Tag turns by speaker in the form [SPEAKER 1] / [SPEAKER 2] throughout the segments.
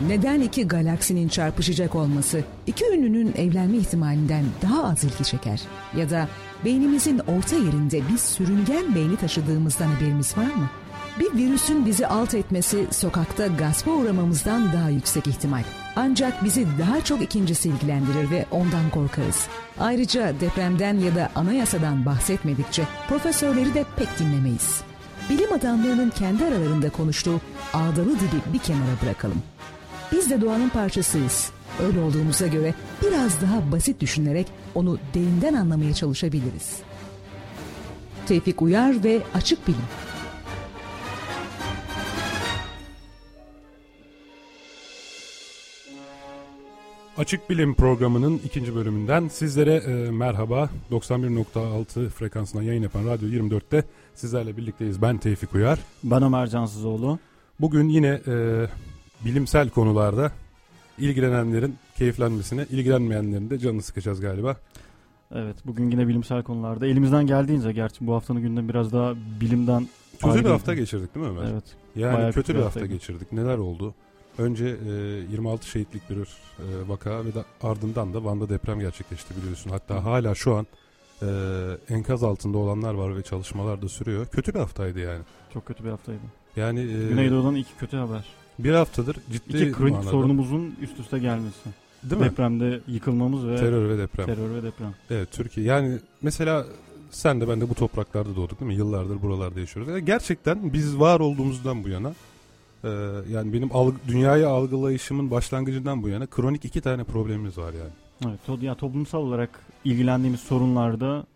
[SPEAKER 1] Neden iki galaksinin çarpışacak olması iki ünlünün evlenme ihtimalinden daha az ilgi çeker? Ya da beynimizin orta yerinde bir sürüngen beyni taşıdığımızdan haberimiz var mı? Bir virüsün bizi alt etmesi sokakta gaspa uğramamızdan daha yüksek ihtimal. Ancak bizi daha çok ikincisi ilgilendirir ve ondan korkarız. Ayrıca depremden ya da anayasadan bahsetmedikçe profesörleri de pek dinlemeyiz. Bilim adamlarının kendi aralarında konuştuğu ağdalı dili bir kenara bırakalım. Biz de doğanın parçasıyız. Öyle olduğumuza göre biraz daha basit düşünerek onu derinden anlamaya çalışabiliriz. Tevfik Uyar ve Açık Bilim
[SPEAKER 2] Açık Bilim programının ikinci bölümünden sizlere e, merhaba. 91.6 frekansına yayın yapan Radyo 24'te sizlerle birlikteyiz. Ben Tevfik Uyar.
[SPEAKER 3] Ben Ömer Cansızoğlu.
[SPEAKER 2] Bugün yine e, bilimsel konularda ilgilenenlerin keyiflenmesine, ilgilenmeyenlerin de canını sıkacağız galiba.
[SPEAKER 3] Evet, bugün yine bilimsel konularda. Elimizden geldiğince gerçi bu haftanın gündemi biraz daha bilimden...
[SPEAKER 2] Kötü bir hafta geçirdik değil mi Ömer?
[SPEAKER 3] Evet.
[SPEAKER 2] Yani kötü bir hafta geçirdik. Neler oldu? Önce e, 26 şehitlik bir e, vaka ve de ardından da Van'da deprem gerçekleşti biliyorsun. Hatta hala şu an e, enkaz altında olanlar var ve çalışmalar da sürüyor. Kötü bir haftaydı yani.
[SPEAKER 3] Çok kötü bir haftaydı.
[SPEAKER 2] Yani e,
[SPEAKER 3] Güneydoğu'dan iki kötü haber.
[SPEAKER 2] Bir haftadır ciddi
[SPEAKER 3] İki kronik
[SPEAKER 2] manada.
[SPEAKER 3] sorunumuzun üst üste gelmesi.
[SPEAKER 2] Değil mi?
[SPEAKER 3] Depremde yıkılmamız ve
[SPEAKER 2] terör ve deprem.
[SPEAKER 3] Terör ve deprem.
[SPEAKER 2] Evet Türkiye. Yani mesela sen de ben de bu topraklarda doğduk değil mi? Yıllardır buralarda yaşıyoruz. Yani gerçekten biz var olduğumuzdan bu yana e, yani benim alg dünyayı algılayışımın başlangıcından bu yana kronik iki tane problemimiz var yani.
[SPEAKER 3] Evet, to ya toplumsal olarak ilgilendiğimiz sorunlarda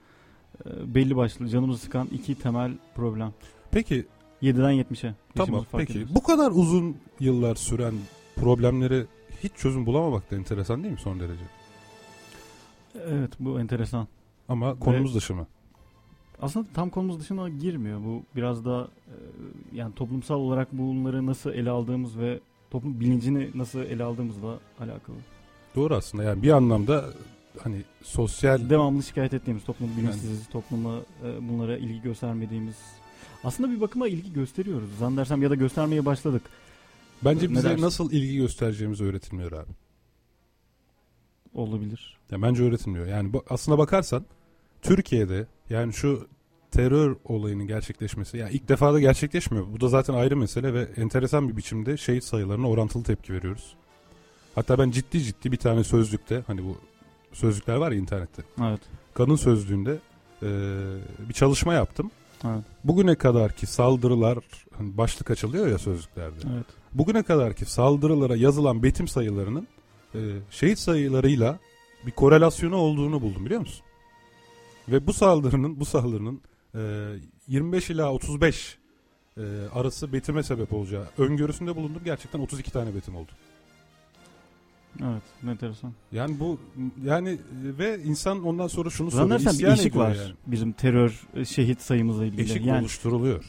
[SPEAKER 3] e, belli başlı canımızı sıkan iki temel problem.
[SPEAKER 2] Peki
[SPEAKER 3] 7'den 70'e.
[SPEAKER 2] Tamam peki ediyoruz. bu kadar uzun yıllar süren problemleri hiç çözüm bulamamak da enteresan değil mi son derece?
[SPEAKER 3] Evet bu enteresan.
[SPEAKER 2] Ama konumuz Ve, dışı mı?
[SPEAKER 3] Aslında tam konumuz dışına girmiyor. Bu biraz da e, yani toplumsal olarak bunları nasıl ele aldığımız ve toplum bilincini nasıl ele aldığımızla alakalı.
[SPEAKER 2] Doğru aslında yani bir anlamda hani sosyal...
[SPEAKER 3] Devamlı şikayet ettiğimiz toplum bilinçsiz, yani. topluma e, bunlara ilgi göstermediğimiz. Aslında bir bakıma ilgi gösteriyoruz. Zannedersem ya da göstermeye başladık.
[SPEAKER 2] Bence ne bize dersin? nasıl ilgi göstereceğimiz öğretilmiyor abi.
[SPEAKER 3] Olabilir.
[SPEAKER 2] Ya bence öğretilmiyor. Yani aslına bakarsan Türkiye'de yani şu terör olayının gerçekleşmesi yani ilk defa da gerçekleşmiyor. Bu da zaten ayrı mesele ve enteresan bir biçimde şehit sayılarına orantılı tepki veriyoruz. Hatta ben ciddi ciddi bir tane sözlükte hani bu sözlükler var ya internette.
[SPEAKER 3] Evet.
[SPEAKER 2] Kadın sözlüğünde e, bir çalışma yaptım.
[SPEAKER 3] Evet.
[SPEAKER 2] Bugüne kadar ki saldırılar başlık açılıyor ya sözlüklerde.
[SPEAKER 3] Evet.
[SPEAKER 2] Bugüne kadar ki saldırılara yazılan betim sayılarının e, şehit sayılarıyla bir korelasyonu olduğunu buldum biliyor musun? Ve bu saldırının bu saldırının e, 25 ila 35 e, arası betime sebep olacağı öngörüsünde bulundum. Gerçekten 32 tane betim oldu.
[SPEAKER 3] Evet, enteresan.
[SPEAKER 2] Yani bu yani ve insan ondan sonra şunu soruyor.
[SPEAKER 3] Zannedersem bir eşik var yani. bizim terör şehit sayımızla ilgili.
[SPEAKER 2] Eşik
[SPEAKER 3] yani,
[SPEAKER 2] oluşturuluyor.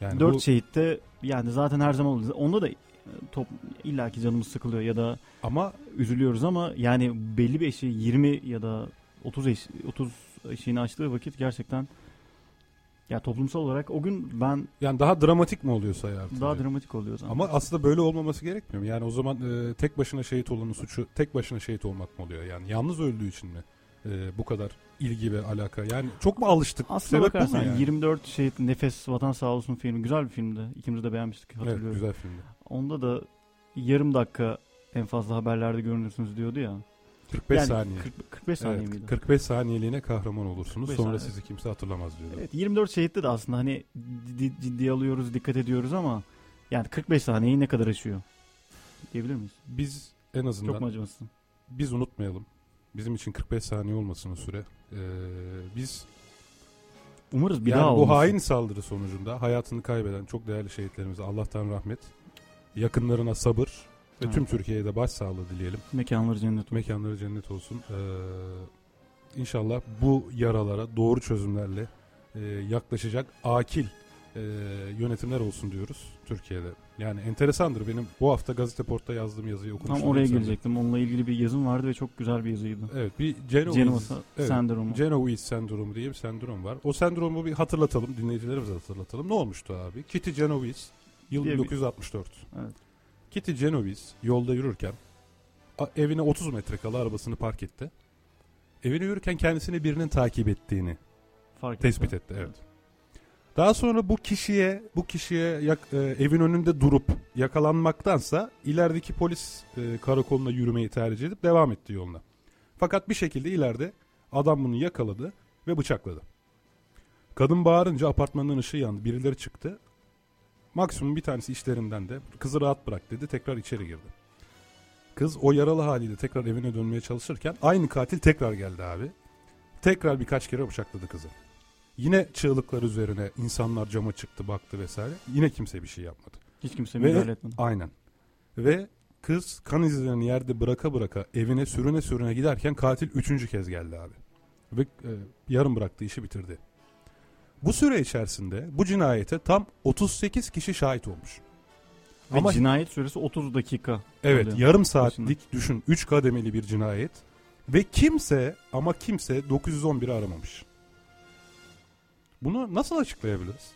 [SPEAKER 3] Yani 4 bu... şehitte yani zaten her zaman oluyor. Onda da top illaki canımız sıkılıyor ya da
[SPEAKER 2] ama
[SPEAKER 3] üzülüyoruz ama yani belli bir eşi 20 ya da 30 eş, 30 eşiğini açtığı vakit gerçekten ya toplumsal olarak o gün ben
[SPEAKER 2] yani daha dramatik mi oluyor sayı artık?
[SPEAKER 3] Daha dramatik oluyor zaten.
[SPEAKER 2] Ama aslında böyle olmaması gerekmiyor mu? Yani o zaman e, tek başına şehit olanın suçu tek başına şehit olmak mı oluyor? Yani yalnız öldüğü için mi? E, bu kadar ilgi ve alaka. Yani çok mu alıştık?
[SPEAKER 3] Aslında Sebep bakarsan yani? 24 şehit Nefes Vatan Sağ Olsun filmi güzel bir filmdi. İkimiz de beğenmiştik hatırlıyorum.
[SPEAKER 2] Evet güzel filmdi.
[SPEAKER 3] Onda da yarım dakika en fazla haberlerde görünürsünüz diyordu ya.
[SPEAKER 2] 45 yani saniye.
[SPEAKER 3] 40, 45 saniye evet, miydi?
[SPEAKER 2] 45 saniyeliğine kahraman olursunuz. Sonra saniye. sizi kimse hatırlamaz diyordu.
[SPEAKER 3] Evet 24 şehitte de aslında hani ciddi, ciddi alıyoruz, dikkat ediyoruz ama yani 45 saniyeyi ne kadar aşıyor? Diyebilir miyiz?
[SPEAKER 2] Biz en azından
[SPEAKER 3] Çok mu acımasın?
[SPEAKER 2] Biz unutmayalım. Bizim için 45 saniye olmasın o süre. Ee, biz
[SPEAKER 3] Umarız bir
[SPEAKER 2] yani
[SPEAKER 3] daha
[SPEAKER 2] bu
[SPEAKER 3] olmasın.
[SPEAKER 2] hain saldırı sonucunda hayatını kaybeden çok değerli şehitlerimize Allah'tan rahmet, yakınlarına sabır ve evet. tüm Türkiye'ye de başsağlığı dileyelim.
[SPEAKER 3] Mekanları cennet olsun.
[SPEAKER 2] Mekanları cennet olsun. Ee, inşallah bu yaralara doğru çözümlerle e, yaklaşacak akil e, yönetimler olsun diyoruz Türkiye'de. Yani enteresandır benim bu hafta Gazete Port'ta yazdığım yazıyı okumuştum.
[SPEAKER 3] Tam oraya gelecektim. Onunla ilgili bir yazım vardı ve çok güzel bir yazıydı.
[SPEAKER 2] Evet bir Genoese, Genoese evet, sendromu. Genoese sendromu diye bir sendrom var. O sendromu bir hatırlatalım dinleyicilerimize hatırlatalım. Ne olmuştu abi? Kitty Genoese yıl diye 1964.
[SPEAKER 3] Bir, evet.
[SPEAKER 2] Kitty Genovese yolda yürürken evine 30 metre kala arabasını park etti. Evine yürürken kendisini birinin takip ettiğini
[SPEAKER 3] Fark
[SPEAKER 2] tespit etti. Evet. Daha sonra bu kişiye bu kişiye yak- e, evin önünde durup yakalanmaktansa ilerideki polis e, karakoluna yürümeyi tercih edip devam etti yoluna. Fakat bir şekilde ileride adam bunu yakaladı ve bıçakladı. Kadın bağırınca apartmanın ışığı yandı. Birileri çıktı. Maksimum bir tanesi işlerinden de kızı rahat bırak dedi. Tekrar içeri girdi. Kız o yaralı haliyle tekrar evine dönmeye çalışırken aynı katil tekrar geldi abi. Tekrar birkaç kere bıçakladı kızı. Yine çığlıklar üzerine insanlar cama çıktı baktı vesaire. Yine kimse bir şey yapmadı.
[SPEAKER 3] Hiç kimse müdahale etmedi.
[SPEAKER 2] Aynen. Ve kız kan izlerini yerde bıraka bıraka evine sürüne sürüne giderken katil üçüncü kez geldi abi. Ve e, yarım bıraktığı işi bitirdi. Bu süre içerisinde bu cinayete tam 38 kişi şahit olmuş.
[SPEAKER 3] Ve
[SPEAKER 2] Ama
[SPEAKER 3] cinayet süresi 30 dakika.
[SPEAKER 2] evet
[SPEAKER 3] oluyor.
[SPEAKER 2] yarım saatlik düşün 3 kademeli bir cinayet ve kimse ama kimse 911'i aramamış. Bunu nasıl açıklayabiliriz?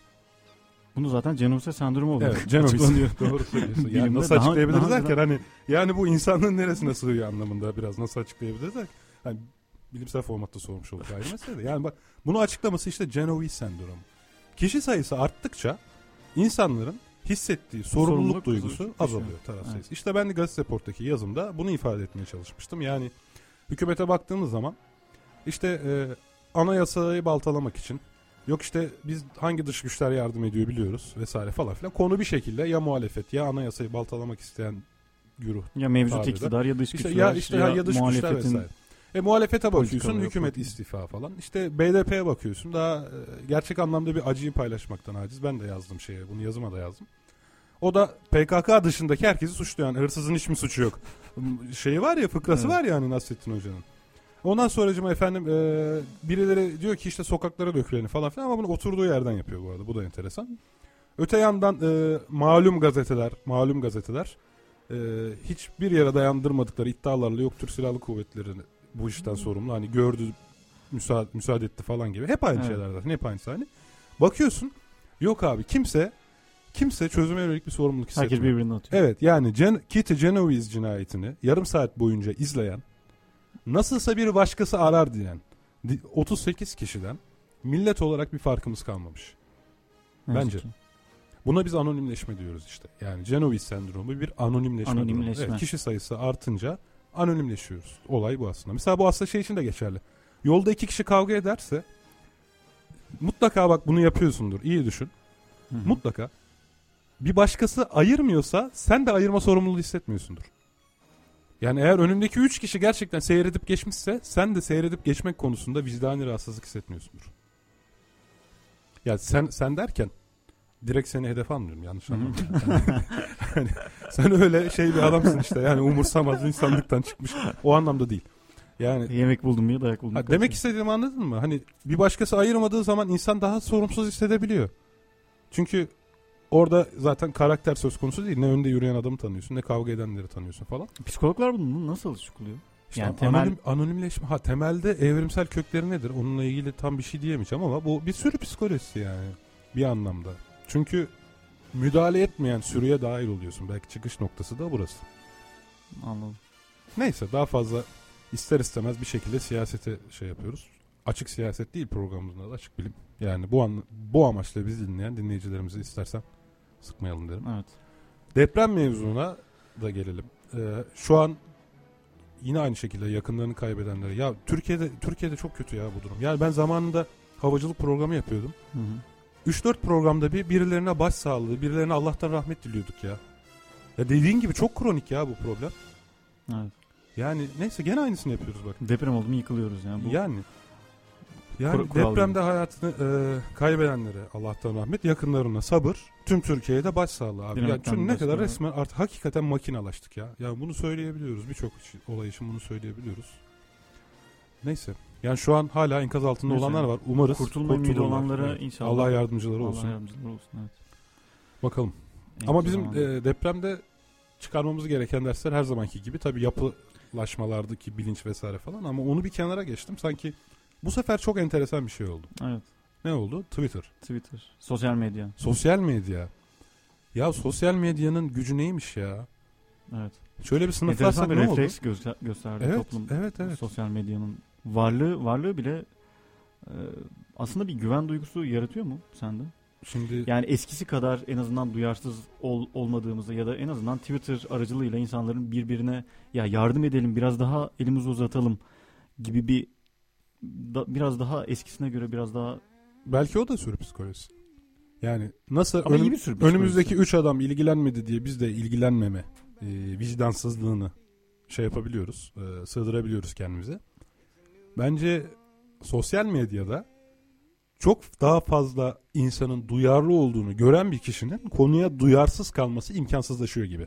[SPEAKER 3] Bunu zaten Genovese sendromu olarak
[SPEAKER 2] Evet,
[SPEAKER 3] açıklanıyor.
[SPEAKER 2] Doğru söylüyorsun. Yani nasıl
[SPEAKER 3] daha-
[SPEAKER 2] açıklayabiliriz
[SPEAKER 3] daha
[SPEAKER 2] derken hani yani bu insanlığın neresine sığıyor anlamında biraz nasıl açıklayabiliriz derken hani bilimsel formatta sormuş olduk ayrı mesele de. Yani bak bunu açıklaması işte Genovese sendromu. Kişi sayısı arttıkça insanların hissettiği sorumluluk,
[SPEAKER 3] Sorumluluk
[SPEAKER 2] duygusu azalıyor taraf
[SPEAKER 3] Evet.
[SPEAKER 2] sayısı. İşte ben de gazete reporttaki yazımda bunu ifade etmeye çalışmıştım. Yani hükümete baktığımız zaman işte e, anayasayı baltalamak için Yok işte biz hangi dış güçler yardım ediyor biliyoruz vesaire falan filan. Konu bir şekilde ya muhalefet ya anayasayı baltalamak isteyen güruh.
[SPEAKER 3] Ya mevcut
[SPEAKER 2] Tabiri.
[SPEAKER 3] iktidar ya dış
[SPEAKER 2] İşte
[SPEAKER 3] güçler.
[SPEAKER 2] ya işte ya, ya dış güçler vesaire. E muhalefete bakıyorsun hükümet
[SPEAKER 3] politika.
[SPEAKER 2] istifa falan. İşte BDP'ye bakıyorsun daha e, gerçek anlamda bir acıyı paylaşmaktan aciz. Ben de yazdım şeye bunu yazıma da yazdım. O da PKK dışındaki herkesi suçluyor. Yani hırsızın hiç mi suçu yok? Şeyi var ya fıkrası
[SPEAKER 3] Evet.
[SPEAKER 2] var ya hani Nasrettin Hoca'nın. Ondan sonracıma efendim e, birileri diyor ki işte sokaklara döküleni falan filan ama bunu oturduğu yerden yapıyor bu arada. Bu da enteresan. Öte yandan e, malum gazeteler, malum gazeteler e, hiçbir yere dayandırmadıkları iddialarla yok Türk Silahlı Kuvvetleri bu işten sorumlu. Hani gördü müsaade, müsaade etti falan gibi. Hep aynı
[SPEAKER 3] Evet.
[SPEAKER 2] şeyler zaten. Hep aynısı hani. Bakıyorsun yok abi kimse kimse çözüme yönelik bir sorumluluk hissetmiyor.
[SPEAKER 3] Herkes birbirini atıyor.
[SPEAKER 2] Evet yani Gen Kitty Genovese cinayetini yarım saat boyunca izleyen nasılsa bir başkası arar diyen di- 38 kişiden millet olarak bir farkımız kalmamış.
[SPEAKER 3] Ne yazık
[SPEAKER 2] bence.
[SPEAKER 3] ki.
[SPEAKER 2] Buna biz anonimleşme diyoruz işte. Yani Genovese sendromu bir anonimleşme. durumu.
[SPEAKER 3] Anonimleşme.
[SPEAKER 2] Evet, kişi sayısı artınca anonimleşiyoruz. Olay bu aslında. Mesela bu aslında şey için de geçerli. Yolda iki kişi kavga ederse mutlaka bak bunu yapıyorsundur. İyi düşün.
[SPEAKER 3] Hı hı.
[SPEAKER 2] Mutlaka. Bir başkası ayırmıyorsa sen de ayırma sorumluluğu hissetmiyorsundur. Yani eğer önündeki üç kişi gerçekten seyredip geçmişse sen de seyredip geçmek konusunda vicdani rahatsızlık hissetmiyorsundur. Ya sen sen derken direkt seni hedef almıyorum yanlış
[SPEAKER 3] Hı hı.
[SPEAKER 2] anlama. Yani sen öyle şey bir adamsın işte yani umursamaz insanlıktan çıkmış. O anlamda değil. Yani
[SPEAKER 3] Yemek buldum ya dayak buldum.
[SPEAKER 2] Ha, demek istediğimi anladın mı? Hani bir başkası ayırmadığı zaman insan daha sorumsuz hissedebiliyor. Çünkü orada zaten karakter söz konusu değil. Ne önde yürüyen adamı tanıyorsun ne kavga edenleri tanıyorsun falan.
[SPEAKER 3] Psikologlar bunu nasıl açıklıyor?
[SPEAKER 2] İşte
[SPEAKER 3] Yani temel-
[SPEAKER 2] anonim, anonimleşme. Ha temelde evrimsel kökleri nedir? Onunla ilgili tam bir şey diyemeyeceğim ama bu bir sürü psikolojisi yani bir anlamda. Çünkü müdahale etmeyen sürüye dahil oluyorsun. Belki çıkış noktası da burası.
[SPEAKER 3] Anladım.
[SPEAKER 2] Neyse daha fazla ister istemez bir şekilde siyasete şey yapıyoruz. Açık siyaset değil programımızda da açık bilim. Yani bu an, bu amaçla bizi dinleyen dinleyicilerimizi istersen sıkmayalım derim.
[SPEAKER 3] Evet.
[SPEAKER 2] Deprem mevzuna da gelelim. Ee, şu an yine aynı şekilde yakınlarını kaybedenlere ya Türkiye'de Türkiye'de çok kötü ya bu durum. Yani ben zamanında havacılık programı yapıyordum.
[SPEAKER 3] Hı hı.
[SPEAKER 2] 3-4 programda bir birilerine başsağlığı, birilerine Allah'tan rahmet diliyorduk ya. Ya dediğin gibi çok kronik ya bu problem.
[SPEAKER 3] Evet.
[SPEAKER 2] Yani neyse gene aynısını yapıyoruz bak.
[SPEAKER 3] Deprem oldu mu yıkılıyoruz yani. Bu
[SPEAKER 2] Yani yani
[SPEAKER 3] Kur-
[SPEAKER 2] depremde hayatını e, kaybedenlere Allah'tan rahmet, yakınlarına sabır, tüm Türkiye'de başsağlığı abi.
[SPEAKER 3] Dinamikten
[SPEAKER 2] çünkü ne kadar resmen artık hakikaten makinalaştık ya. Yani bunu söyleyebiliyoruz. Birçok için- olay için bunu söyleyebiliyoruz. Neyse. Yani şu an hala enkaz altında
[SPEAKER 3] Neyse.
[SPEAKER 2] olanlar var. Umarız
[SPEAKER 3] kurtulma ümidi olanlara
[SPEAKER 2] Evet.
[SPEAKER 3] inşallah.
[SPEAKER 2] Allah yardımcıları olsun.
[SPEAKER 3] Allah yardımcıları olsun. Evet.
[SPEAKER 2] Bakalım.
[SPEAKER 3] En
[SPEAKER 2] Ama bizim e, depremde çıkarmamız gereken dersler her zamanki gibi tabii yapılaşmalardaki bilinç vesaire falan ama onu bir kenara geçtim. Sanki bu sefer çok enteresan bir şey oldu.
[SPEAKER 3] Evet.
[SPEAKER 2] Ne oldu? Twitter.
[SPEAKER 3] Twitter. Sosyal medya.
[SPEAKER 2] Sosyal medya. Ya sosyal medyanın gücü neymiş ya?
[SPEAKER 3] Evet.
[SPEAKER 2] Şöyle bir sınıflarsak
[SPEAKER 3] Enteresan bir
[SPEAKER 2] ne olur?
[SPEAKER 3] refleks göster- gösterdi
[SPEAKER 2] Evet,
[SPEAKER 3] toplum.
[SPEAKER 2] evet, evet.
[SPEAKER 3] Sosyal medyanın varlığı varlığı bile e, aslında bir güven duygusu yaratıyor mu sende?
[SPEAKER 2] Şimdi
[SPEAKER 3] Yani eskisi kadar en azından duyarsız ol, olmadığımızı ya da en azından Twitter aracılığıyla insanların birbirine ya yardım edelim biraz daha elimizi uzatalım gibi bir da- biraz daha eskisine göre biraz daha
[SPEAKER 2] belki o da sürü psikolojisi. Yani nasıl
[SPEAKER 3] Ama iyi bir sürü psikolojisi.
[SPEAKER 2] önümüzdeki üç adam ilgilenmedi diye biz de ilgilenmeme e, vicdansızlığını şey yapabiliyoruz, e, sığdırabiliyoruz kendimize. Bence sosyal medyada çok daha fazla insanın duyarlı olduğunu gören bir kişinin konuya duyarsız kalması imkansızlaşıyor gibi.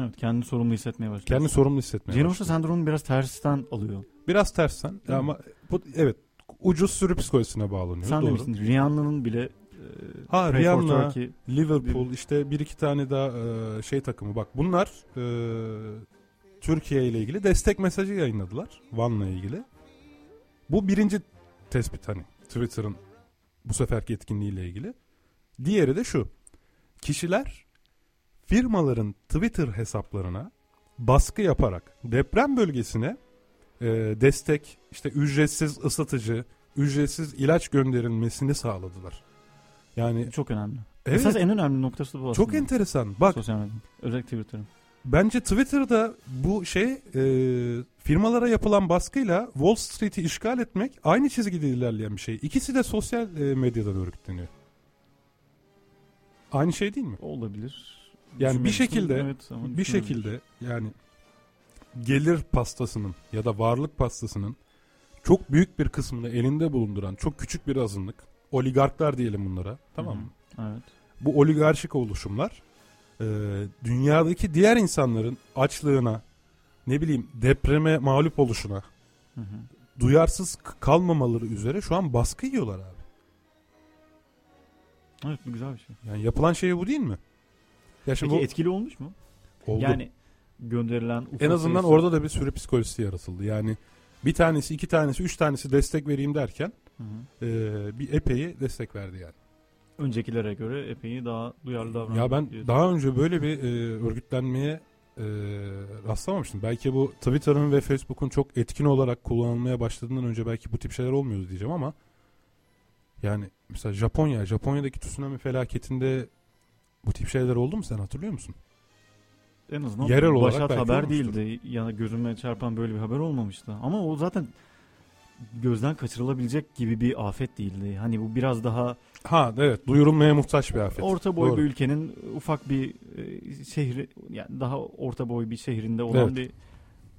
[SPEAKER 3] evet kendini sorumlu hissetmeye başlıyor.
[SPEAKER 2] Kendini sorumlu hissetmeye
[SPEAKER 3] Jane
[SPEAKER 2] başlıyor.
[SPEAKER 3] sendromunu biraz tersten alıyor.
[SPEAKER 2] Biraz tersten ama bu, evet ucuz sürü psikolojisine bağlanıyor.
[SPEAKER 3] Sen
[SPEAKER 2] Doğru.
[SPEAKER 3] demiştin Rihanna'nın bile e,
[SPEAKER 2] Ha,
[SPEAKER 3] Pray
[SPEAKER 2] Rihanna,
[SPEAKER 3] Turkey
[SPEAKER 2] Liverpool işte bir iki tane daha e, şey takımı bak bunlar e, Türkiye ile ilgili destek mesajı yayınladılar Van'la ilgili. Bu birinci tespit hani Twitter'ın bu seferki etkinliğiyle ilgili. Diğeri de şu. Kişiler firmaların Twitter hesaplarına baskı yaparak deprem bölgesine e, destek, işte ücretsiz ısıtıcı, ücretsiz ilaç gönderilmesini sağladılar. Yani
[SPEAKER 3] çok önemli.
[SPEAKER 2] evet,
[SPEAKER 3] Esas en önemli noktası bu aslında.
[SPEAKER 2] çok enteresan. Bak
[SPEAKER 3] Sosyal medyanın. Özellikle Twitter'ın.
[SPEAKER 2] Bence Twitter'da bu şey e, firmalara yapılan baskıyla Wall Street'i işgal etmek aynı çizgide ilerleyen bir şey. İkisi de sosyal e, medyadan örgütleniyor. Aynı şey değil mi?
[SPEAKER 3] Olabilir.
[SPEAKER 2] Yani bir şekilde
[SPEAKER 3] evet,
[SPEAKER 2] bir şekilde yani gelir pastasının ya da varlık pastasının çok büyük bir kısmını elinde bulunduran çok küçük bir azınlık oligarklar diyelim bunlara tamam mı?
[SPEAKER 3] Evet.
[SPEAKER 2] Bu oligarşik oluşumlar e, dünyadaki diğer insanların açlığına ne bileyim depreme mağlup oluşuna
[SPEAKER 3] Hı hı.
[SPEAKER 2] duyarsız kalmamaları üzere şu an baskı yiyorlar abi.
[SPEAKER 3] Evet bu güzel bir şey.
[SPEAKER 2] Yani yapılan şey bu değil mi? Ya şimdi
[SPEAKER 3] Peki
[SPEAKER 2] bu
[SPEAKER 3] etkili olmuş mu?
[SPEAKER 2] oldu.
[SPEAKER 3] Yani gönderilen
[SPEAKER 2] en azından
[SPEAKER 3] sayısı-
[SPEAKER 2] orada da bir sürü psikolojisi yaratıldı. Yani bir tanesi, iki tanesi, üç tanesi destek vereyim derken
[SPEAKER 3] Hı hı.
[SPEAKER 2] e, bir epeyi destek verdi yani.
[SPEAKER 3] Öncekilere göre epey daha duyarlı davranıyor.
[SPEAKER 2] Ya ben
[SPEAKER 3] diyorsun.
[SPEAKER 2] daha önce böyle bir e, örgütlenmeye e, rastlamamıştım. Belki bu Twitter'ın ve Facebook'un çok etkin olarak kullanılmaya başladığından önce belki bu tip şeyler olmuyordu diyeceğim ama yani mesela Japonya, Japonya'daki tsunami felaketinde bu tip şeyler oldu mu sen hatırlıyor musun?
[SPEAKER 3] en azından
[SPEAKER 2] yerel olarak
[SPEAKER 3] haber
[SPEAKER 2] olmuştur.
[SPEAKER 3] değildi. Yani gözüme çarpan böyle bir haber olmamıştı. Ama o zaten gözden kaçırılabilecek gibi bir afet değildi. Hani bu biraz daha
[SPEAKER 2] Ha evet duyurulmaya muhtaç bir afet.
[SPEAKER 3] orta boy
[SPEAKER 2] Doğru.
[SPEAKER 3] bir ülkenin ufak bir e, şehri yani daha orta boy bir şehrinde olan
[SPEAKER 2] Evet.
[SPEAKER 3] bir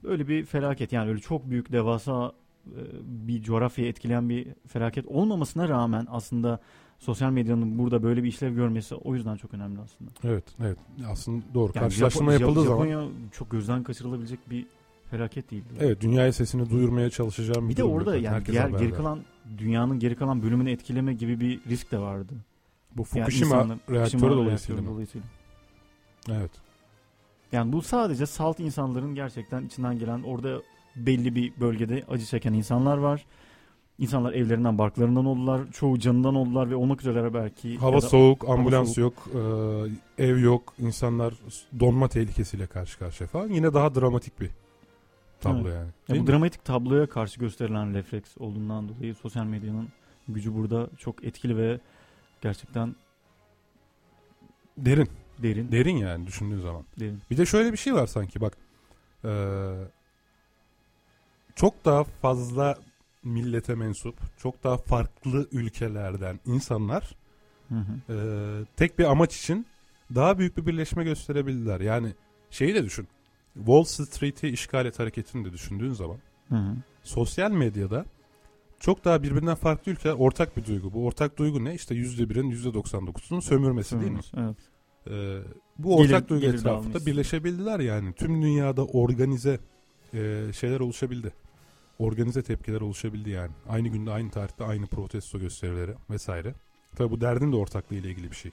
[SPEAKER 3] böyle bir felaket yani öyle çok büyük devasa e, bir coğrafyayı etkileyen bir felaket olmamasına rağmen aslında sosyal medyanın burada böyle bir işlev görmesi o yüzden çok önemli aslında.
[SPEAKER 2] Evet evet aslında doğru.
[SPEAKER 3] Yani
[SPEAKER 2] Karşılaştırma
[SPEAKER 3] Japo-
[SPEAKER 2] yapıldığı zaman
[SPEAKER 3] Japonya çok gözden kaçırılabilecek bir felaket değildi.
[SPEAKER 2] evet dünyaya sesini duyurmaya çalışacağım bir,
[SPEAKER 3] Bir de orada
[SPEAKER 2] yok.
[SPEAKER 3] yani
[SPEAKER 2] Herkes
[SPEAKER 3] diğer geri kalan dünyanın geri kalan bölümünü etkileme gibi bir risk de vardı.
[SPEAKER 2] bu
[SPEAKER 3] Yani
[SPEAKER 2] Fukushima
[SPEAKER 3] insanlar-
[SPEAKER 2] reaktörü
[SPEAKER 3] Fukushima
[SPEAKER 2] dolayısıyla mı?
[SPEAKER 3] dolayısıyla.
[SPEAKER 2] Evet.
[SPEAKER 3] Yani bu sadece salt insanların gerçekten içinden gelen orada belli bir bölgede acı çeken insanlar var. İnsanlar evlerinden, barklarından oldular. Çoğu canından oldular ve olmak üzere belki.
[SPEAKER 2] Hava
[SPEAKER 3] da-
[SPEAKER 2] soğuk, ambulans
[SPEAKER 3] soğuk.
[SPEAKER 2] yok, e, ev yok, insanlar donma tehlikesiyle karşı karşıya falan. Yine daha dramatik bir tablo
[SPEAKER 3] Evet.
[SPEAKER 2] yani.
[SPEAKER 3] Ya bu
[SPEAKER 2] mi?
[SPEAKER 3] dramatik tabloya karşı gösterilen refleks olduğundan dolayı sosyal medyanın gücü burada çok etkili ve gerçekten
[SPEAKER 2] Derin,
[SPEAKER 3] derin.
[SPEAKER 2] derin yani düşündüğün zaman.
[SPEAKER 3] derin.
[SPEAKER 2] Bir de şöyle bir şey var sanki bak. e, çok daha fazla millete mensup, çok daha farklı ülkelerden insanlar
[SPEAKER 3] Hı hı.
[SPEAKER 2] e, tek bir amaç için daha büyük bir birleşme gösterebildiler. Yani şeyi de düşün. Wall Street'i işgal et hareketini de düşündüğün zaman
[SPEAKER 3] Hı hı.
[SPEAKER 2] sosyal medyada çok daha birbirinden farklı ülkeler ortak bir duygu. Bu ortak duygu ne? İşte %1'in %99'unun sömürmesi değil mi?
[SPEAKER 3] Evet.
[SPEAKER 2] Ee, bu ortak
[SPEAKER 3] Gelir-
[SPEAKER 2] duygu
[SPEAKER 3] gelir
[SPEAKER 2] etrafında birleşebildiler yani. Tüm dünyada organize e, şeyler oluşabildi. Organize tepkiler oluşabildi yani. Aynı günde aynı tarihte aynı protesto gösterileri vesaire. Tabi bu derdin de ortaklığı ile ilgili bir şey.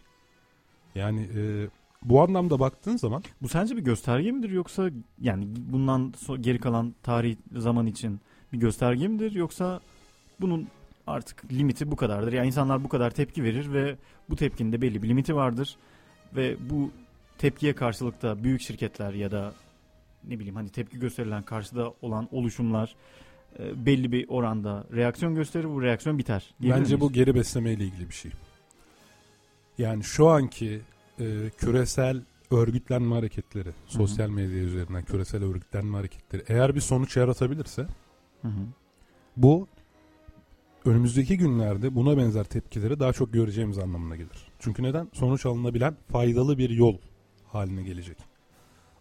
[SPEAKER 2] Yani e, bu anlamda baktığın zaman
[SPEAKER 3] Bu sence bir gösterge midir yoksa yani bundan geri kalan tarih zaman için bir gösterge midir yoksa bunun artık limiti bu kadardır. Yani insanlar bu kadar tepki verir ve bu tepkinin de belli bir limiti vardır ve bu tepkiye karşılık da büyük şirketler ya da ne bileyim hani tepki gösterilen karşıda olan oluşumlar e, belli bir oranda reaksiyon gösterir bu reaksiyon biter.
[SPEAKER 2] Bence bu geri besleme ile ilgili bir şey. Yani şu anki e, küresel örgütlenme hareketleri, sosyal medya üzerinden küresel örgütlenme hareketleri eğer bir sonuç yaratabilirse
[SPEAKER 3] Hı hı.
[SPEAKER 2] bu önümüzdeki günlerde buna benzer tepkileri daha çok göreceğimiz anlamına gelir. Çünkü neden? Sonuç alınabilen faydalı bir yol haline gelecek.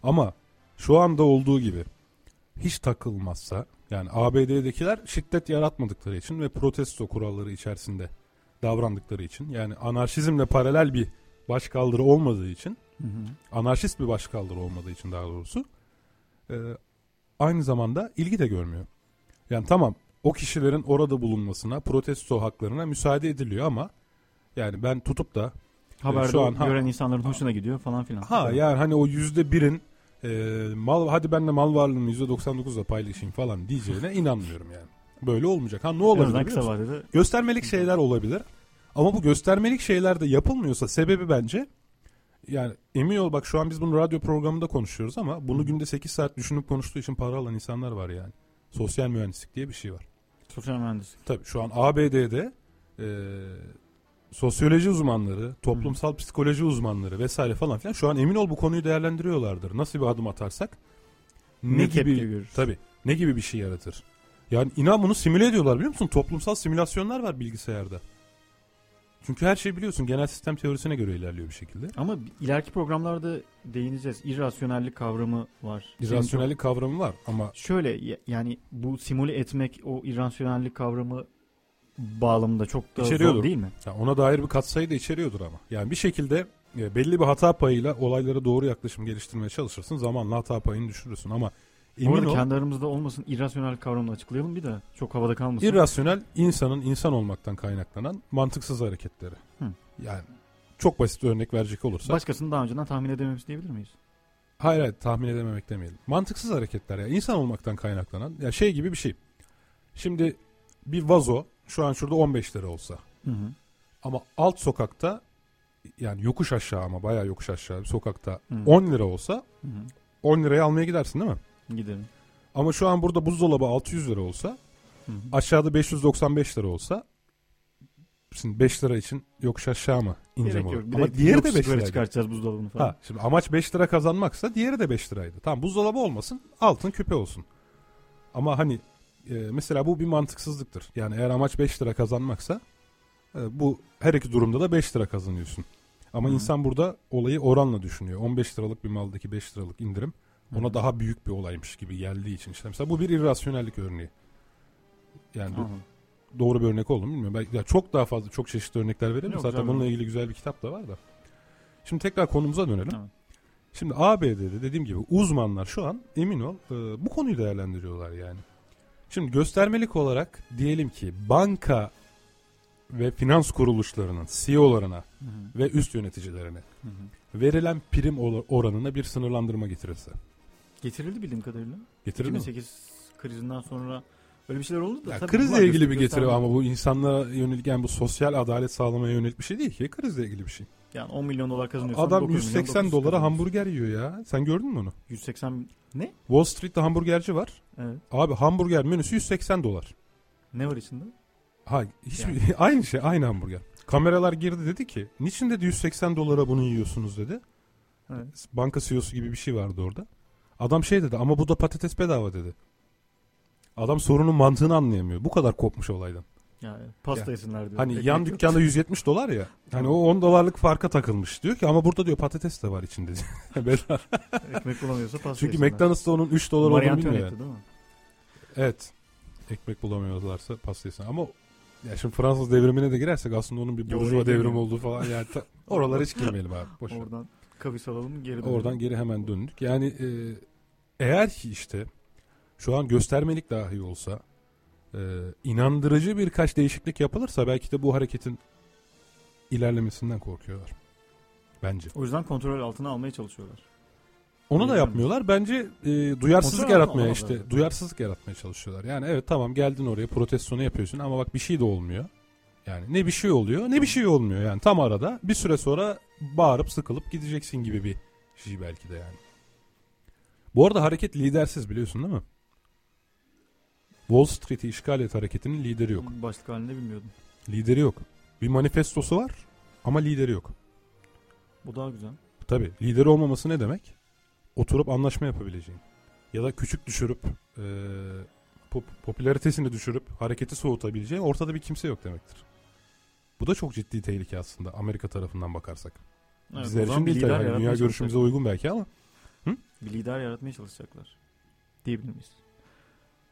[SPEAKER 2] Ama şu anda olduğu gibi hiç takılmazsa yani ABD'dekiler şiddet yaratmadıkları için ve protesto kuralları içerisinde davrandıkları için yani anarşizmle paralel bir başkaldırı olmadığı için
[SPEAKER 3] Hı hı.
[SPEAKER 2] anarşist bir başkaldırı olmadığı için daha doğrusu e, aynı zamanda ilgi de görmüyor. Yani tamam o kişilerin orada bulunmasına, protesto haklarına müsaade ediliyor ama yani ben tutup da
[SPEAKER 3] Haberde
[SPEAKER 2] şu an- ha-
[SPEAKER 3] gören insanların hoşuna gidiyor falan filan.
[SPEAKER 2] ha yani hani o yüzde birin e, mal hadi ben de mal varlığımı yüzde 99'la paylaşayım falan diyeceğine inanmıyorum yani. Böyle olmayacak. Ha ne olabilir
[SPEAKER 3] kısa vadede
[SPEAKER 2] Göstermelik şeyler olabilir. Ama bu göstermelik şeyler de yapılmıyorsa sebebi bence yani emin ol bak şu an biz bunu radyo programında konuşuyoruz ama bunu günde 8 saat düşünüp konuştuğu için para alan insanlar var yani. Sosyal mühendislik diye bir şey var.
[SPEAKER 3] sosyal mühendislik.
[SPEAKER 2] Tabii şu an ABD'de e, sosyoloji uzmanları, toplumsal psikoloji uzmanları vesaire falan filan şu an emin ol bu konuyu değerlendiriyorlardır. Nasıl bir adım atarsak ne,
[SPEAKER 3] Ne
[SPEAKER 2] gibi tabii ne gibi bir şey yaratır. Yani inan bunu simüle ediyorlar biliyor musun? Toplumsal simülasyonlar var bilgisayarda. Çünkü her şey biliyorsun genel sistem teorisine göre ilerliyor bir şekilde.
[SPEAKER 3] Ama ileriki programlarda değineceğiz. İrrasyonellik kavramı var. Senin
[SPEAKER 2] İrrasyonellik kavramı var ama
[SPEAKER 3] Şöyle ya- yani bu simüle etmek o irrasyonellik kavramı bağlamında çok da zor değil mi?
[SPEAKER 2] ya ona dair bir katsayı da içeriyordur ama. Yani bir şekilde e, belli bir hata payıyla olaylara doğru yaklaşım geliştirmeye çalışırsın. Zamanla hata payını düşürürsün ama
[SPEAKER 3] Bu
[SPEAKER 2] emin
[SPEAKER 3] arada
[SPEAKER 2] ol
[SPEAKER 3] kendi aramızda olmasın irrasyonel kavramını açıklayalım bir de çok havada kalmasın.
[SPEAKER 2] irrasyonel insanın insan olmaktan kaynaklanan mantıksız hareketleri.
[SPEAKER 3] Hı.
[SPEAKER 2] Yani çok basit bir örnek verecek olursak.
[SPEAKER 3] Başkasını daha önceden tahmin edememiz diyebilir miyiz?
[SPEAKER 2] Hayır hayır tahmin edememek demeyelim. Mantıksız hareketler ya insan olmaktan kaynaklanan ya şey gibi bir şey. Şimdi bir vazo şu an şurada 15 lira olsa
[SPEAKER 3] Hı hı.
[SPEAKER 2] ama alt sokakta yani yokuş aşağı ama bayağı yokuş aşağı bir sokakta
[SPEAKER 3] Hı.
[SPEAKER 2] 10 lira olsa
[SPEAKER 3] Hı hı.
[SPEAKER 2] 10 liraya almaya gidersin değil mi?
[SPEAKER 3] Gidelim.
[SPEAKER 2] Ama şu an burada buzdolabı 600 lira olsa
[SPEAKER 3] Hı hı.
[SPEAKER 2] aşağıda 595 lira olsa şimdi 5 lira için yokuş aşağı mı ineceğim
[SPEAKER 3] Gerek
[SPEAKER 2] olur. Ama diğeri de
[SPEAKER 3] yokuş
[SPEAKER 2] 5
[SPEAKER 3] yukarı
[SPEAKER 2] liraydı.
[SPEAKER 3] çıkartacağız buzdolabını falan.
[SPEAKER 2] Ha, şimdi amaç 5 lira kazanmaksa diğeri de 5 liraydı. Tamam buzdolabı olmasın altın küpe olsun. Ama hani e, mesela bu bir mantıksızlıktır. Yani eğer amaç 5 lira kazanmaksa e, bu her iki durumda da 5 lira kazanıyorsun. Ama
[SPEAKER 3] Hı.
[SPEAKER 2] insan burada olayı oranla düşünüyor. 15 liralık bir maldaki 5 liralık indirim
[SPEAKER 3] Hı.
[SPEAKER 2] daha büyük bir olaymış gibi geldiği için işte mesela bu bir irrasyonellik örneği. Yani
[SPEAKER 3] Anladım.
[SPEAKER 2] doğru bir örnek oldu mu bilmiyorum. Belki ya çok daha fazla çok çeşitli örnekler verelim.
[SPEAKER 3] Yok,
[SPEAKER 2] Zaten
[SPEAKER 3] güzel
[SPEAKER 2] bununla ilgili güzel bir kitap da var da. Şimdi tekrar konumuza dönelim.
[SPEAKER 3] Tamam.
[SPEAKER 2] Şimdi ABD'de dediğim gibi uzmanlar şu an emin ol e, bu konuyu değerlendiriyorlar yani. Şimdi göstermelik olarak diyelim ki banka ve finans kuruluşlarının CEO'larına
[SPEAKER 3] Hı hı.
[SPEAKER 2] ve üst yöneticilerine
[SPEAKER 3] Hı hı.
[SPEAKER 2] verilen prim or- oranına bir sınırlandırma getirirse.
[SPEAKER 3] Getirildi bildiğim kadarıyla.
[SPEAKER 2] Getirir mi?
[SPEAKER 3] 2008 krizinden sonra öyle bir şeyler oldu da.
[SPEAKER 2] Ya
[SPEAKER 3] tabii
[SPEAKER 2] krizle ilgili bir getiri ama bu insanlara yönelik yani bu sosyal adalet sağlamaya yönelik bir şey değil ki. Krizle ilgili bir şey.
[SPEAKER 3] Yani 10 milyon dolar kazanıyorsan
[SPEAKER 2] Adam
[SPEAKER 3] 9 milyon,
[SPEAKER 2] 180
[SPEAKER 3] 900
[SPEAKER 2] dolara
[SPEAKER 3] kazanıyorsun.
[SPEAKER 2] hamburger yiyor ya. Sen gördün mü onu?
[SPEAKER 3] 180 ne?
[SPEAKER 2] Wall Street'te hamburgerci var.
[SPEAKER 3] Evet.
[SPEAKER 2] Abi hamburger menüsü 180 dolar.
[SPEAKER 3] Ne var içinde?
[SPEAKER 2] Ha hiçbir aynı şey aynı hamburger. Kameralar girdi dedi ki niçin dedi 180 dolara bunu yiyorsunuz dedi.
[SPEAKER 3] Evet.
[SPEAKER 2] Banka CEO'su gibi bir şey vardı orada. Adam şey dedi ama bu da patates bedava dedi. Adam sorunun mantığını anlayamıyor. Bu kadar kopmuş olaydan.
[SPEAKER 3] Yani pasta yesinler diyor.
[SPEAKER 2] Hani
[SPEAKER 3] Ekmek
[SPEAKER 2] yan dükkanda 170 dolar ya. Hani o 10 dolarlık farka takılmış. Diyor ki ama burada diyor patates de var içinde.
[SPEAKER 3] Ekmek bulamıyorsa pasta
[SPEAKER 2] Çünkü
[SPEAKER 3] yesinler.
[SPEAKER 2] McDonald's'ta onun 3 dolar olduğunu bilmiyor yani.
[SPEAKER 3] Antoinette'ti değil mi?
[SPEAKER 2] Evet. Ekmek bulamıyorlarsa pasta yesin. Ama ya şimdi Fransız devrimine de girersek aslında onun bir
[SPEAKER 3] Ya
[SPEAKER 2] burjuva
[SPEAKER 3] oraya
[SPEAKER 2] devrim olduğu falan yani ta- oralara hiç girmeyelim abi. Boş.
[SPEAKER 3] Oradan kavis alalım geri dönelim.
[SPEAKER 2] Oradan geri hemen döndük. Yani e, eğer ki işte şu an göstermelik dahi olsa e, inandırıcı birkaç değişiklik yapılırsa belki de bu hareketin ilerlemesinden korkuyorlar. Bence.
[SPEAKER 3] O yüzden kontrol altına almaya çalışıyorlar.
[SPEAKER 2] Onu da
[SPEAKER 3] Öyle
[SPEAKER 2] yapmıyorlar. Bence e, duyarsızlık
[SPEAKER 3] Kontrol
[SPEAKER 2] yaratmaya işte duyarsızlık yaratmaya çalışıyorlar. Yani evet tamam geldin oraya protestonu yapıyorsun ama bak bir şey de olmuyor. Yani ne bir şey oluyor ne bir şey olmuyor. Yani tam arada bir süre sonra bağırıp sıkılıp gideceksin gibi bir Xi belki de yani. Bu arada hareket lidersiz biliyorsun değil mi? Wall Street'i işgal et hareketinin lideri yok.
[SPEAKER 3] Başlık halinde bilmiyordum.
[SPEAKER 2] Lideri yok. Bir manifestosu var ama lideri yok.
[SPEAKER 3] Bu daha güzel.
[SPEAKER 2] Tabi lideri olmaması ne demek? Oturup anlaşma yapabileceğin. Ya da küçük düşürüp e, pop- popülaritesini düşürüp hareketi soğutabileceğin ortada bir kimse yok demektir. Bu da çok ciddi tehlike aslında Amerika tarafından bakarsak.
[SPEAKER 3] Evet,
[SPEAKER 2] Bizler için
[SPEAKER 3] bir
[SPEAKER 2] değil tabii. Yani
[SPEAKER 3] yaratmaya
[SPEAKER 2] dünya görüşümüze uygun belki ama.
[SPEAKER 3] Bir lider yaratmaya çalışacaklar. Diyebilir miyiz?